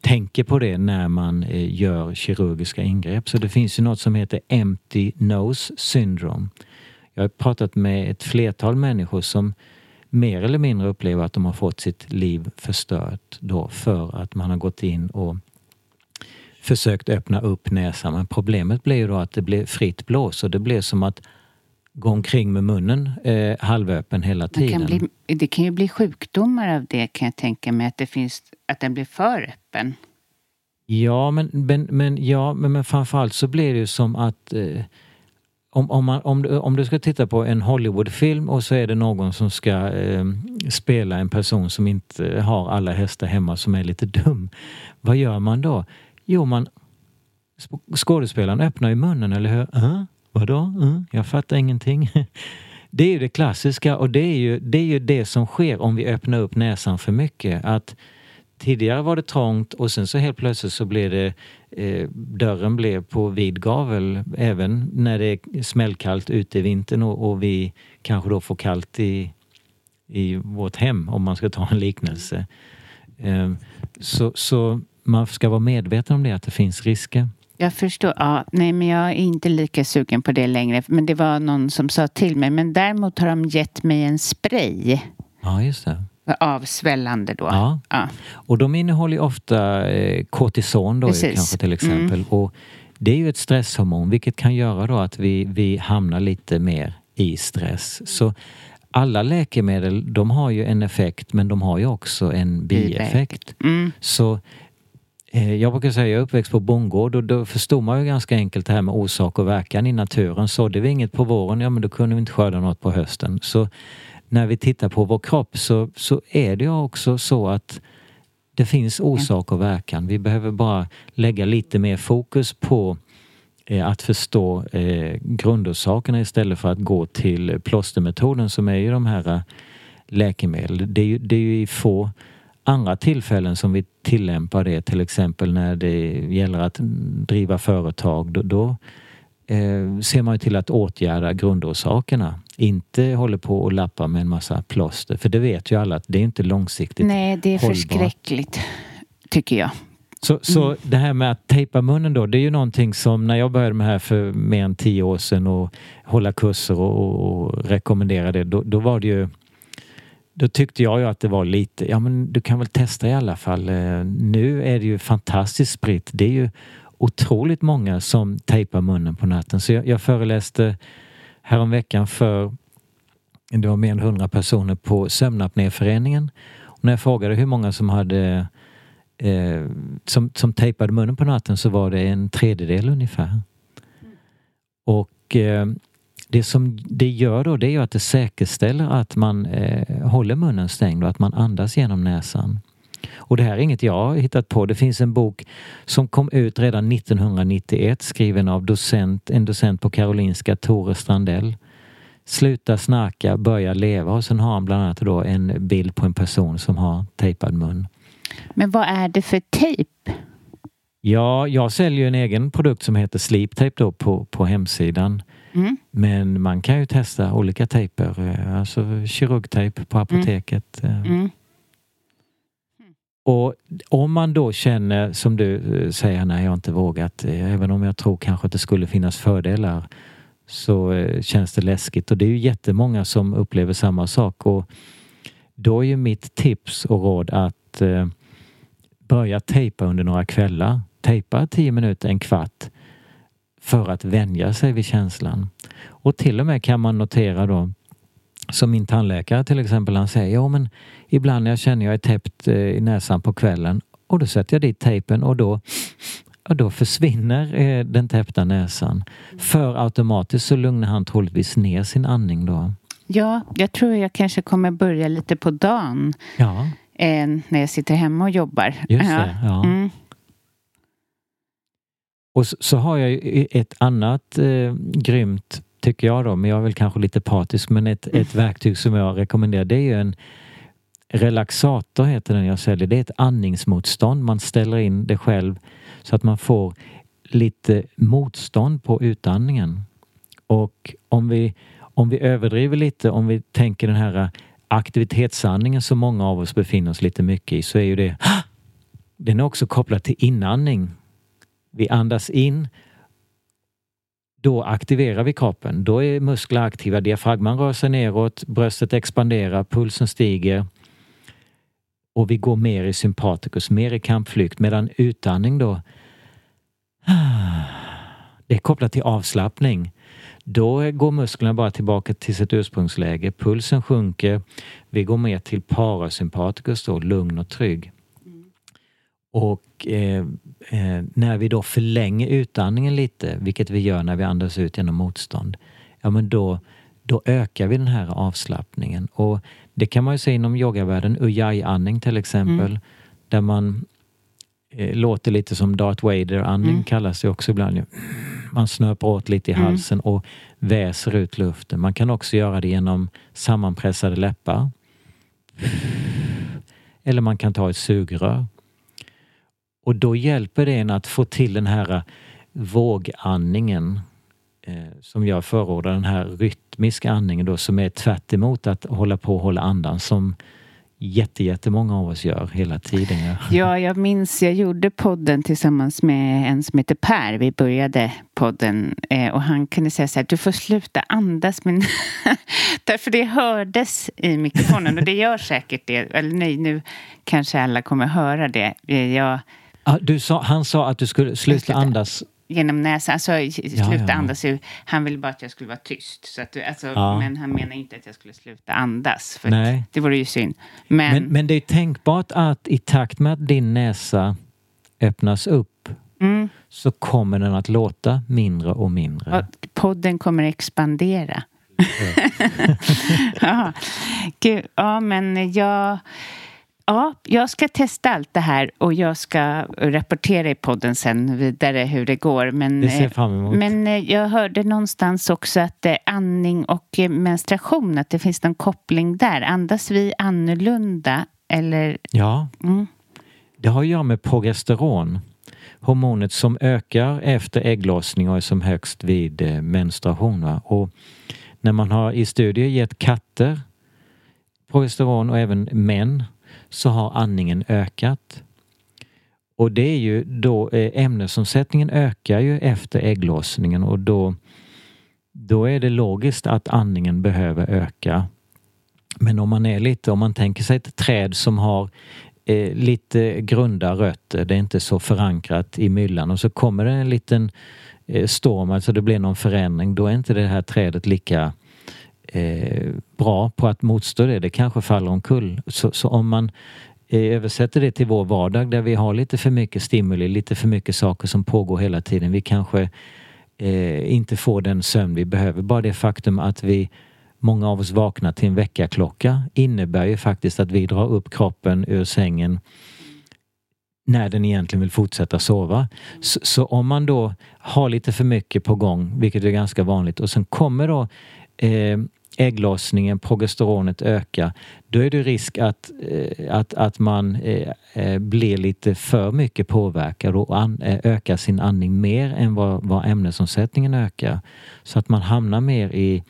tänker på det när man eh, gör kirurgiska ingrepp. Så det finns ju något som heter empty nose syndrome. Jag har pratat med ett flertal människor som mer eller mindre upplever att de har fått sitt liv förstört då för att man har gått in och försökt öppna upp näsan. Men problemet blir ju då att det blir fritt blås och det blir som att gå omkring med munnen eh, halvöppen hela tiden. Det kan, bli, det kan ju bli sjukdomar av det kan jag tänka mig, att, det finns, att den blir för öppen. Ja, men, men, men, ja, men, men framförallt så blir det ju som att eh, om, om, man, om, du, om du ska titta på en Hollywoodfilm och så är det någon som ska eh, spela en person som inte har alla hästar hemma som är lite dum. Vad gör man då? Jo, man skådespelaren öppnar ju munnen, eller hur? Uh, vadå? Mm, jag fattar ingenting. Det är ju det klassiska och det är ju, det är ju det som sker om vi öppnar upp näsan för mycket. Att Tidigare var det trångt och sen så helt plötsligt så blev det eh, dörren blev på vid gavel även när det är smällkallt ute i vintern och, och, vi kanske då får kallt i, i vårt hem om man ska ta en liknelse. Eh, så, så man ska vara medveten om det, att det finns risker. Jag förstår. Ja, nej, men jag är inte lika sugen på det längre. Men det var någon som sa till mig. Men däremot har de gett mig en spray. Ja, just det. Avsvällande då. Ja. ja. Och de innehåller ju ofta eh, kortison då kanske till exempel. Mm. Och det är ju ett stresshormon vilket kan göra då att vi, vi hamnar lite mer i stress. Så alla läkemedel de har ju en effekt men de har ju också en bieffekt. Mm. Så jag brukar säga, jag är uppväxt på bondgård och då förstod man ju ganska enkelt det här med orsak och verkan i naturen. Sådde vi inget på våren, ja men då kunde vi inte skörda något på hösten. Så när vi tittar på vår kropp så, så är det också så att det finns orsak och verkan. Vi behöver bara lägga lite mer fokus på eh, att förstå eh, grundorsakerna istället för att gå till plåstermetoden som är ju de här eh, läkemedel. Det är ju, det är ju i få andra tillfällen som vi tillämpar det, till exempel när det gäller att driva företag. Då, då eh, ser man ju till att åtgärda grundorsakerna. Inte håller på och lappa med en massa plåster. För det vet ju alla att det är inte långsiktigt Nej, det är hållbart. förskräckligt. Tycker jag. Så, så mm. det här med att tejpa munnen då, det är ju någonting som när jag började med det här för mer än tio år sedan och hålla kurser och, och, och rekommendera det, då, då, var det ju då tyckte jag ju att det var lite, ja men du kan väl testa i alla fall. Eh, nu är det ju fantastiskt spritt. Det är ju otroligt många som tejpar munnen på natten. Så jag, jag föreläste häromveckan för det var mer än hundra personer på Sömnapnéföreningen. Och när jag frågade hur många som hade eh, som, som tejpade munnen på natten så var det en tredjedel ungefär. Och eh, det som det gör då det är ju att det säkerställer att man eh, håller munnen stängd och att man andas genom näsan. Och det här är inget jag har hittat på. Det finns en bok som kom ut redan 1991 skriven av docent, en docent på Karolinska, Tore Strandell. Sluta snarka, börja leva och sen har han bland annat då en bild på en person som har tejpad mun. Men vad är det för tejp? Ja, jag säljer en egen produkt som heter Sleep Tape då på, på hemsidan. Mm. Men man kan ju testa olika tejper, eh, alltså kirurgtejp på apoteket. Mm. Mm. Och om man då känner, som du eh, säger, nej jag har inte vågat, eh, även om jag tror kanske att det skulle finnas fördelar, så eh, känns det läskigt. Och det är ju jättemånga som upplever samma sak. Och då är ju mitt tips och råd att börja tejpa under några kvällar. Tejpa tio minuter, en kvart för att vänja sig vid känslan. Och till och med kan man notera då som min tandläkare till exempel, han säger, ja men ibland jag känner jag är täppt eh, i näsan på kvällen och då sätter jag dit tejpen och då, och då försvinner eh, den täppta näsan. För automatiskt så lugnar han troligtvis ner sin andning då. Ja, jag tror jag kanske kommer börja lite på dagen. Ja. Eh, när jag sitter hemma och jobbar. Just det, ja. Mm. Och så, så, har jag ett annat eh, grymt tycker jag då, men jag är väl kanske lite patisk, men ett, ett verktyg som jag rekommenderar det är ju en relaxator heter den jag säljer. Det är ett andningsmotstånd. Man ställer in det själv så att man får lite motstånd på utandningen. Och om vi, om vi överdriver lite, om vi tänker den här aktivitetsandningen som många av oss befinner oss lite mycket i, så är ju det den är också kopplad till inandning. Vi andas in då aktiverar vi kroppen. Då är muskler aktiva, diafragman rör sig neråt, bröstet expanderar, pulsen stiger och vi går mer i sympaticus, mer i kampflykt medan utandning då det är kopplat till avslappning. Då går musklerna bara tillbaka till sitt ursprungsläge. Pulsen sjunker. Vi går mer till parasympaticus då, lugn och trygg. Och eh, eh, när vi då förlänger utandningen lite, vilket vi gör när vi andas ut genom motstånd, ja men då, då ökar vi den här avslappningen. Och det kan man ju se inom yogavärlden, ujjayi-andning till exempel, mm. där man eh, låter lite som Darth Vader-andning mm. kallas det också ibland. Man snöper åt lite i mm. halsen och väser ut luften. Man kan också göra det genom sammanpressade läppar. Eller man kan ta ett sugrör. Och då hjälper det en att få till den här eh, vågandningen eh, som jag förordar, den här rytmiska andningen då som är tvärt att hålla på och hålla andan som jätte, jättemånga av oss gör hela tiden. Ja. jag minns, jag gjorde podden tillsammans med en som heter Per. Vi började podden eh, och han kunde säga så här, du får sluta andas. Men Därför det hördes i mikrofonen och det gör säkert det. Eller nej, nu kanske alla kommer höra det. Jag, ah, sa, han sa att du skulle sluta, sluta. andas genom näsan. Alltså sluta ja, ja. andas. Han ville bara att jag skulle vara tyst. Så att, alltså, ja. Men han menar inte att jag skulle sluta andas. För Nej. Det vore ju synd. Men, men, men, det är tänkbart att i takt med att din näsa öppnas upp mm. så kommer den att låta mindre och mindre. Och podden kommer expandera. ja. Gud, ja, men jag... Ja, jag ska testa allt det här och jag ska rapportera i podden sen vidare hur det går. Men, det ser jag fram emot. Men eh, jag hörde någonstans också att eh, andning och eh, menstruation, att det finns någon koppling där. Andas vi annorlunda eller? Ja, mm. det har att göra med progesteron. Hormonet som ökar efter ägglossning och är som högst vid menstruation. Va? Och när man har i studier gett katter progesteron och även män så har andningen ökat. Och det är ju då eh, ämnesomsättningen ökar ju efter ägglossningen och då, då är det logiskt att andningen behöver öka. Men om man är lite, om man tänker sig ett träd som har eh, lite grunda rötter, det är inte så förankrat i myllan och så kommer det en liten eh, storm, alltså det blir någon förändring, då är inte det här trädet lika eh, bra på att motstå det. Det kanske faller omkull. Så, så om man eh, översätter det till vår vardag där vi har lite för mycket stimuli, lite för mycket saker som pågår hela tiden. Vi kanske eh, inte får den sömn vi behöver. Bara det faktum att vi Många av oss vaknar till en väckarklocka innebär ju faktiskt att vi drar upp kroppen ur sängen när den egentligen vill fortsätta sova. Så, så, om man då har lite för mycket på gång, vilket är ganska vanligt, och sen kommer då eh, ägglossningen, progesteronet ökar, då är det risk att, eh, att, att man eh, eh, blir lite för mycket påverkad och ökar sin andning mer än vad, vad ämnesomsättningen ökar. Så att man hamnar mer i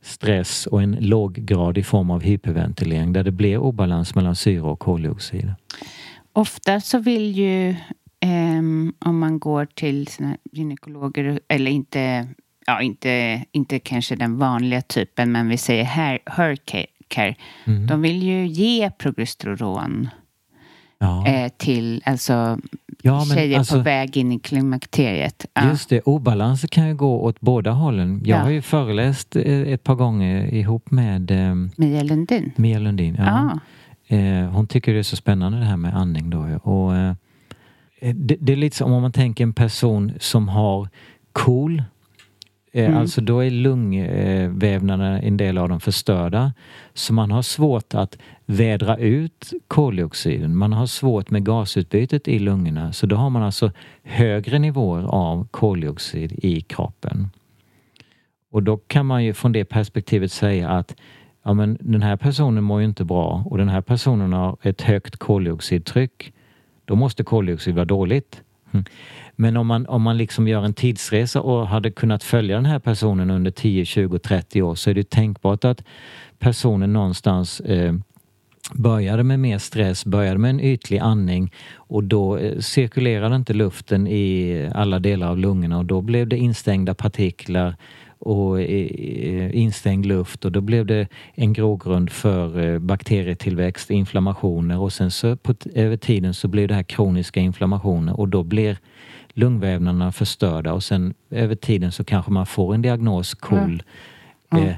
stress och en låg grad i form av hyperventilering där det blir obalans mellan syre och koldioxid. Ofta så vill ju ehm, om man går till sina gynekologer, eller inte ja, inte, inte kanske den vanliga typen, men vi säger her, Hercare. Mm. De vill ju ge progesteron ja. eh, till alltså, ja, tjejer alltså, på väg in i klimakteriet. Ja. Just det, obalanser kan ju gå åt båda hållen. Jag har ju föreläst eh, ett par gånger ihop med eh, Mia Lundin. Mia Lundin, ja. Eh, hon tycker det är så spännande det här med andning då. Och, eh, det, det, är lite som om man tänker en person som har KOL Eh, mm. Alltså då är lungvävnaderna, en del av dem förstörda. Så man har svårt att vädra ut koldioxiden. Man har svårt med gasutbytet i lungorna. Så då har man alltså högre nivåer av koldioxid i kroppen. Och då kan man ju från det perspektivet säga att ja, men den här personen mår ju inte bra och den här personen har ett högt koldioxidtryck. Då måste koldioxid vara dåligt. Men om man, om man liksom gör en tidsresa och hade kunnat följa den här personen under 10, 20, 30 år så är det tänkbart att personen någonstans eh, började med mer stress, började med en ytlig andning och då eh, cirkulerade inte luften i alla delar av lungorna och då blev det instängda partiklar och eh, instängd luft och då blev det en grogrund för eh, bakterietillväxt, inflammationer och sen så på, över tiden så blev det här kroniska inflammationer och då blir lungvävnaderna förstörda och sen över tiden så kanske man får en diagnos KOL. Mm. Mm.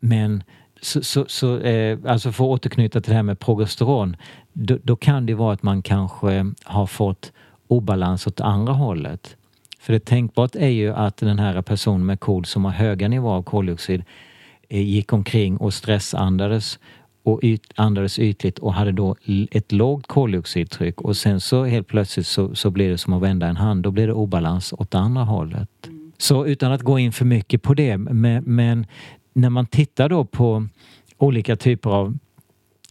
men så, så, så eh, alltså för att återknyta till det här med progesteron, då, då, kan det vara att man kanske har fått obalans åt andra hållet. För det tänkbart är ju att den här personen med KOL som har höga nivåer av koldioxid eh, gick omkring och stressandades och yt, andades ytligt och hade då ett lågt koldioxidtryck och sen så helt plötsligt så, så blir det som att vända en hand. Då blir det obalans åt andra hållet. Mm. Så utan att gå in för mycket på det, men, men när man tittar då på olika typer av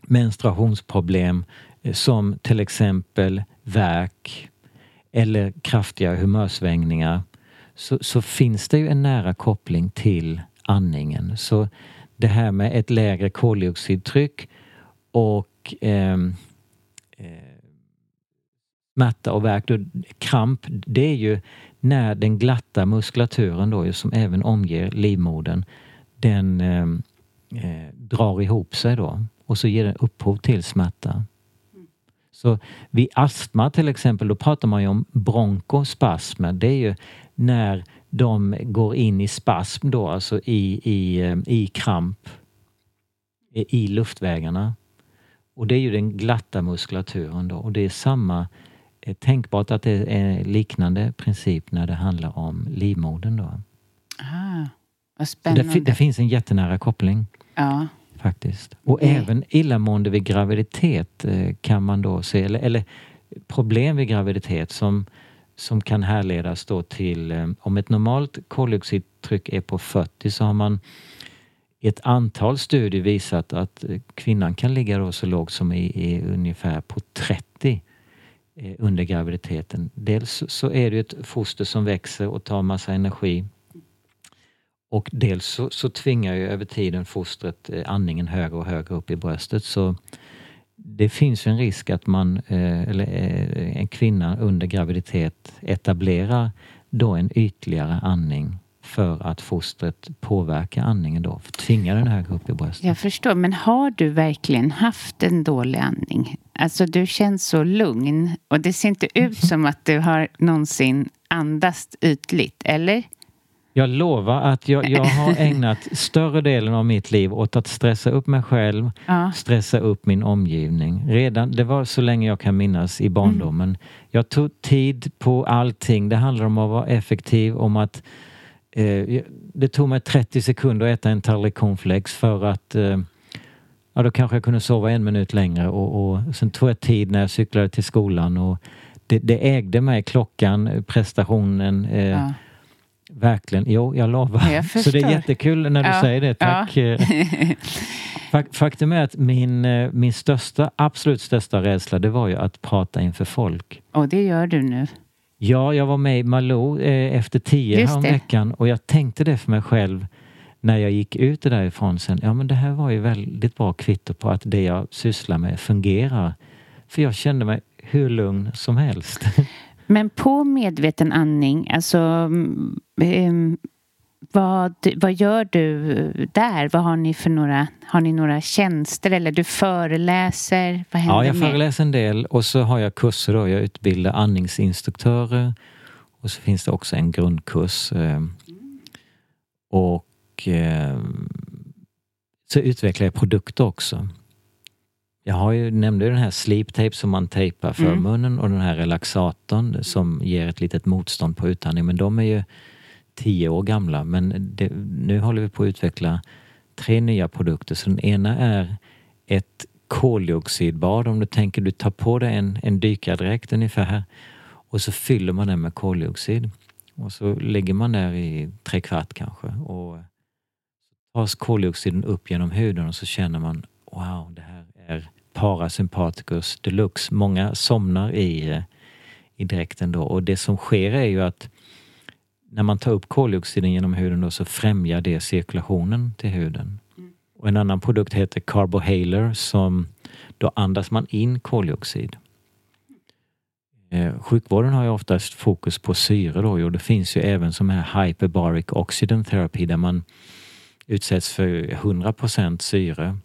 menstruationsproblem eh, som till exempel värk eller kraftiga humörsvängningar så, så, finns det ju en nära koppling till andningen. Så det här med ett lägre koldioxidtryck och ehm, eh, smärta och värk, kramp, det är ju när den glatta muskulaturen då, som även omger livmodern, den eh, eh, drar ihop sig då och så ger den upphov till smärta. Så vid astma till exempel, då pratar man ju om bronkospasmer. Det är ju när de går in i spasm då, alltså i, i, eh, i kramp i luftvägarna. Och det är ju den glatta muskulaturen då och det är samma eh, tänkbart att det är liknande princip när det handlar om livmodern då. Ah. Vad spännande. Det, det, finns en jättenära koppling. Ja. Faktiskt. Och det... även illamående vid graviditet eh, kan man då se, eller, eller problem vid graviditet som, som kan härledas då till, eh, om ett normalt koldioxidtryck är på 40 så har man i ett antal studier visat att eh, kvinnan kan ligga då så lågt som i, i ungefär på 30 eh, under graviditeten. Dels så är det ett foster som växer och tar massa energi och dels så, så tvingar ju över tiden fostret andningen högre och högre upp i bröstet. Så det finns en risk att man, eh, eller eh, en kvinna under graviditet etablerar då en ytligare andning för att fostret påverkar andningen då, tvingar den högre upp i bröstet. Jag förstår, men har du verkligen haft en dålig andning? Alltså du känns så lugn och det ser inte ut som att du har någonsin andats ytligt, eller? Jag lovar att jag, jag har ägnat större delen av mitt liv åt att stressa upp mig själv, ja. stressa upp min omgivning. Redan, det var så länge jag kan minnas i barndomen. Mm. Jag tog tid på allting. Det handlar om att vara effektiv, om att eh, det tog mig 30 sekunder att äta en tallrik cornflakes för att eh, ja, då kanske jag kunde sova en minut längre och, och sen tog jag tid när jag cyklade till skolan och det, det ägde mig, klockan, prestationen. Eh, ja Verkligen. Jo, jag lovar. Jag så det är jättekul när du ja. säger det. Tack. Ja. Faktum är att min, eh, min största, absolut största rädsla det var ju att prata inför folk. Och det gör du nu? Ja, jag var med i Malou eh, efter tio veckan och jag tänkte det för mig själv när jag gick ut därifrån sen. Ja, men det här var ju väldigt bra kvitto på att det jag sysslar med fungerar. För jag kände mig hur lugn som helst. Men på medveten andning, alltså um, vad, vad gör du där? Vad har ni för några, har ni några tjänster eller du föreläser? Vad händer ja, jag med? föreläser en del och så har jag kurser då. Jag utbildar andningsinstruktörer och så finns det också en grundkurs. Eh, och eh, så utvecklar jag produkter också. Jag har ju, nämnde den här sleep tape som man tejpar för mm. munnen och den här relaxatorn som ger ett litet motstånd på utandning. Men de är ju tio år gamla. Men det, nu håller vi på att utveckla tre nya produkter. Så den ena är ett koldioxidbad. Om du tänker du tar på dig en, en dykardräkt ungefär och så fyller man den med koldioxid. Och så ligger man där i tre kvart kanske och tas koldioxiden upp genom huden och så känner man wow, det här är parasympaticus deluxe. Många somnar i, eh, i dräkten då och det som sker är ju att när man tar upp koldioxiden genom huden då så främjar det cirkulationen till huden. Mm. Och en annan produkt heter Carbohaler som då andas man in koldioxid. Eh, sjukvården har ju oftast fokus på syre då och det finns ju även som här hyperbaric oxygen therapy där man utsätts för 100 syre.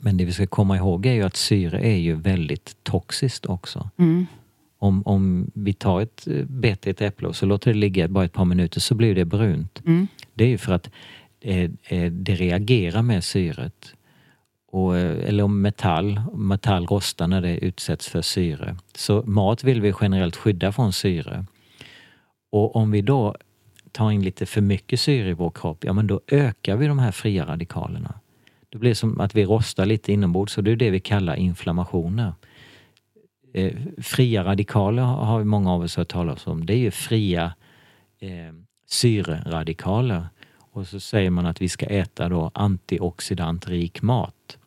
Men det vi ska komma ihåg är ju att syre är ju väldigt toxiskt också. Mm. Om, om vi tar ett eh, bett i ett äpple och så låter det ligga bara ett par minuter så blir det brunt. Mm. Det är ju för att eh, eh, det reagerar med syret. Och, eller om metall, metall rostar när det utsätts för syre. Så mat vill vi generellt skydda från syre. Och om vi då tar in lite för mycket syre i vår kropp, ja men då ökar vi de här fria radikalerna. Det blir som att vi rostar lite inombords och det är det vi kallar inflammationer. Eh, fria radikaler har många av oss hört talas om. Det är ju fria eh, syreradikaler. Och så säger man att vi ska äta då antioxidantrik mat.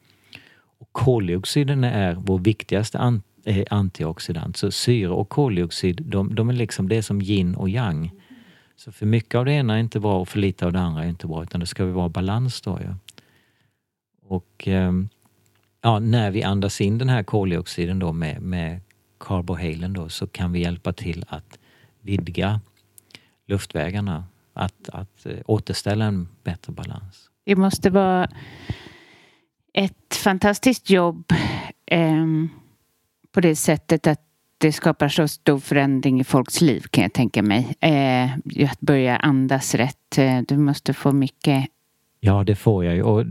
Och koldioxiden är vår viktigaste an eh, antioxidant. Så syre och koldioxid, de, de är liksom det är som yin och yang. Så för mycket av det ena är inte bra och för lite av det andra är inte bra utan det ska vara balans då ju. Och ehm, ja, när vi andas in den här koldioxiden då med, med carbohalen då så kan vi hjälpa till att vidga luftvägarna, att, att eh, återställa en bättre balans. Det måste vara ett fantastiskt jobb eh, på det sättet att det skapar så stor förändring i folks liv kan jag tänka mig. Eh, att börja andas rätt. Eh, du måste få mycket Ja, det får jag ju. Och,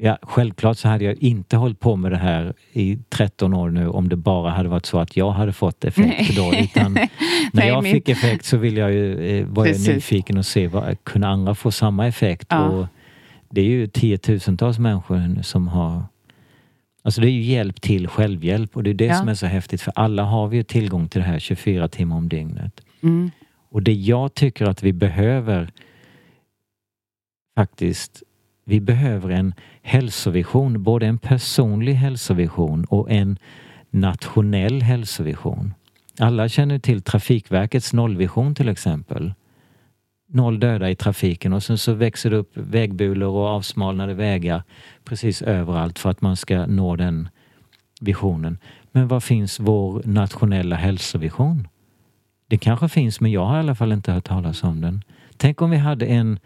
ja, självklart så hade jag inte hållit på med det här i 13 år nu om det bara hade varit så att jag hade fått effekt då. Utan när Nej, jag min- fick effekt så vill jag ju, eh, var jag Precis. nyfiken och se, vad, kunde andra få samma effekt? Ja. Och det är ju tiotusentals människor nu som har Alltså det är ju hjälp till självhjälp och det är det Ja. som är så häftigt för alla har vi ju tillgång till det här 24 timmar om dygnet. Mm. Och det jag tycker att vi behöver faktiskt, vi behöver en hälsovision, både en personlig hälsovision och en nationell hälsovision. Alla känner till Trafikverkets nollvision till exempel. Noll döda i trafiken och sen så växer det upp vägbulor och avsmalnade vägar precis överallt för att man ska nå den visionen. Men var finns vår nationella hälsovision? Det kanske finns men jag har i alla fall inte hört talas om den. Tänk om vi hade en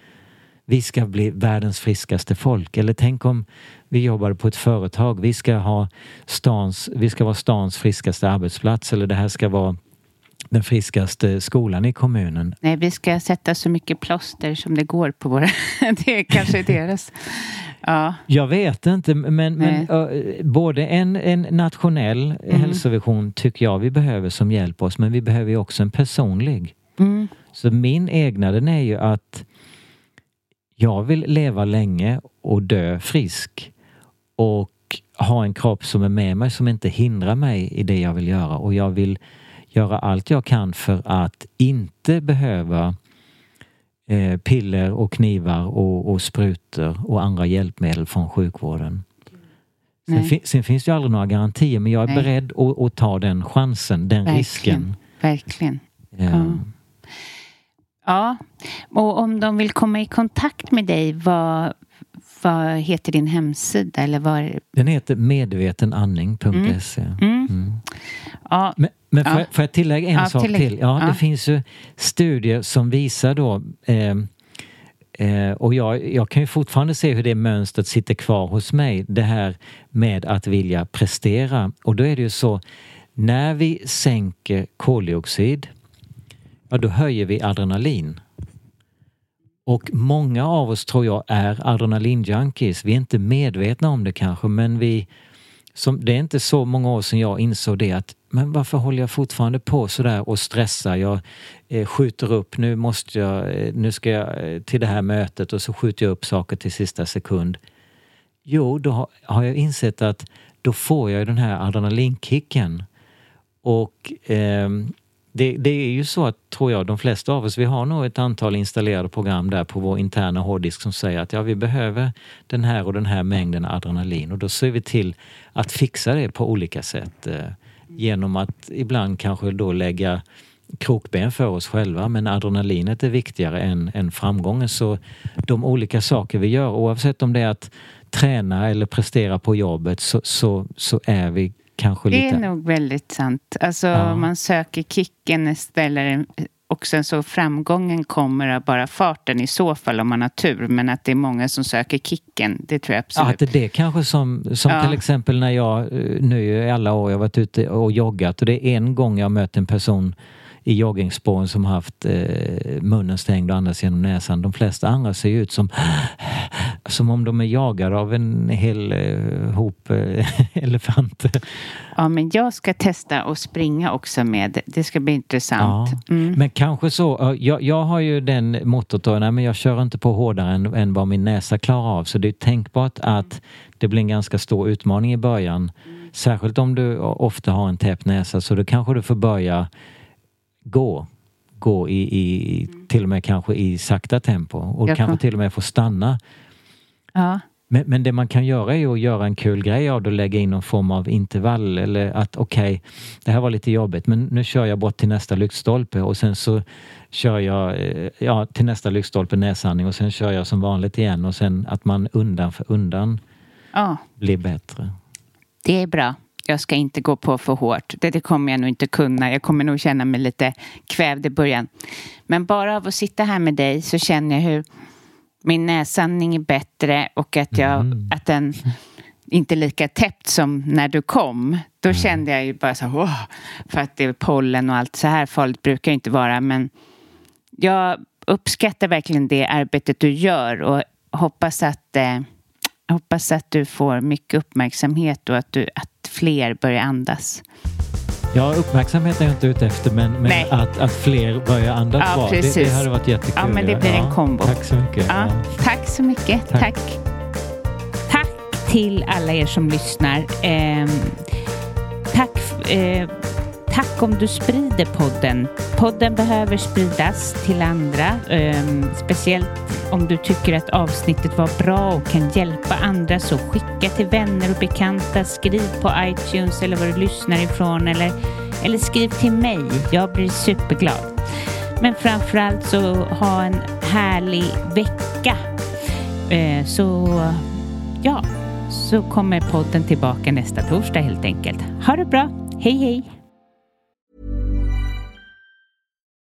vi ska bli världens friskaste folk. Eller tänk om vi jobbade på ett företag. Vi ska, ha stans, vi ska vara stans friskaste arbetsplats eller det här ska vara den friskaste skolan i kommunen. Nej, vi ska sätta så mycket plåster som det går på våra... det är kanske deras... Ja. Jag vet inte men, men ö, både en, en nationell hälsovision tycker jag vi behöver som hjälper oss men vi behöver ju också en personlig. Mm. Så min egna den är ju att jag vill leva länge och dö frisk. Och ha en kropp som är med mig som inte hindrar mig i det jag vill göra. Och jag vill göra allt jag kan för att inte behöva eh, piller och knivar och, och sprutor och andra hjälpmedel från sjukvården. Sen, fi- sen finns det ju aldrig några garantier men jag är Nej. beredd att, att ta den chansen, den Verkligen. risken. Verkligen. Eh, Ja, och om de vill komma i kontakt med dig, vad, vad heter din hemsida? Eller var, Den heter medvetenandning.se. mm. Mm. Ja, Men, men får, Ja. jag, får jag tillägga en Ja, sak tillägg. till? Ja, Ja. Det finns ju studier som visar då eh, eh, och jag, jag kan ju fortfarande se hur det mönstret sitter kvar hos mig. Det här med att vilja prestera. Och då är det ju så, när vi sänker koldioxid, ja då höjer vi adrenalin. Och många av oss tror jag är adrenalinjunkies. Vi är inte medvetna om det kanske men vi som, det är inte så många år sedan jag insåg det att men varför håller jag fortfarande på sådär och stressar? Jag eh, skjuter upp, nu måste jag, eh, nu ska jag eh, till det här mötet och så skjuter jag upp saker till sista sekund. Jo, då har, har jag insett att då får jag den här adrenalinkicken. Och ehm, det, det är ju så att, tror jag, de flesta av oss, vi har nog ett antal installerade program där på vår interna hårddisk som säger att ja, vi behöver den här och den här mängden adrenalin och då ser vi till att fixa det på olika sätt. Eh, genom att ibland kanske då lägga krokben för oss själva men adrenalinet är viktigare än, än framgången. Så de olika saker vi gör oavsett om det är att träna eller prestera på jobbet så, så, så är vi kanske Det lite... är nog väldigt sant. Alltså Ja. man söker kicken istället och sen så framgången kommer av bara farten i så fall om man har tur. Men att det är många som söker kicken, det tror jag Ja, absolut. att det är det kanske som, som Ja. till exempel när jag eh, nu i alla år jag varit ute och joggat och det är en gång jag mött en person i joggingspåren som har haft eh, munnen stängd och andas genom näsan. De flesta andra ser ut som som om de är jagade av en hel eh, hop eh, elefanter. Ja, men jag ska testa och springa också med. Det ska bli intressant. Ja. Mm. Men kanske så, jag, jag har ju den mottot då, nej men jag kör inte på hårdare än, än vad min näsa klarar av. Så det är tänkbart att det blir en ganska stor utmaning i början. Särskilt om du ofta har en täppt näsa så då kanske du får börja gå. Gå i, i till och med kanske i sakta tempo och Jag kanske kan- till och med få stanna. Ja. Men, men det man kan göra är att göra en kul grej av det och lägga in någon form av intervall eller att okej, det här var lite jobbigt men nu kör jag bort till nästa lyktstolpe och sen så kör jag eh, ja, till nästa lyktstolpe näsandning och sen kör jag som vanligt igen och sen att man undan för undan ja, blir bättre. det är bra. Jag ska inte gå på för hårt. Det, det kommer jag nog inte kunna. Jag kommer nog känna mig lite kvävd i början. Men bara av att sitta här med dig så känner jag hur min näsandning är bättre och att, jag, Mm. att den inte är lika täppt som när du kom. Då kände jag ju bara så här, för att det är pollen och allt så här farligt brukar det inte vara. Men jag uppskattar verkligen det arbetet du gör och hoppas att, eh, hoppas att du får mycket uppmärksamhet och att, du, att fler börjar andas. Ja, uppmärksamhet är jag inte ute efter men, men att, att fler börjar andas Ja, bra, det, det precis. hade varit jättekul. Ja, men det blir en kombo. Tack så mycket. Ja, Ja. tack så mycket. Tack. Tack. Tack till alla er som lyssnar. Ehm, tack, eh, tack om du sprider podden. Podden behöver spridas till andra. um, speciellt om du tycker att avsnittet var bra och kan hjälpa andra så skicka till vänner och bekanta. Skriv på iTunes eller var du lyssnar ifrån eller, eller skriv till mig. Jag blir superglad. Men framförallt så ha en härlig vecka. Eh, Så ja, så kommer podden tillbaka nästa torsdag helt enkelt. Ha det bra. Hej hej!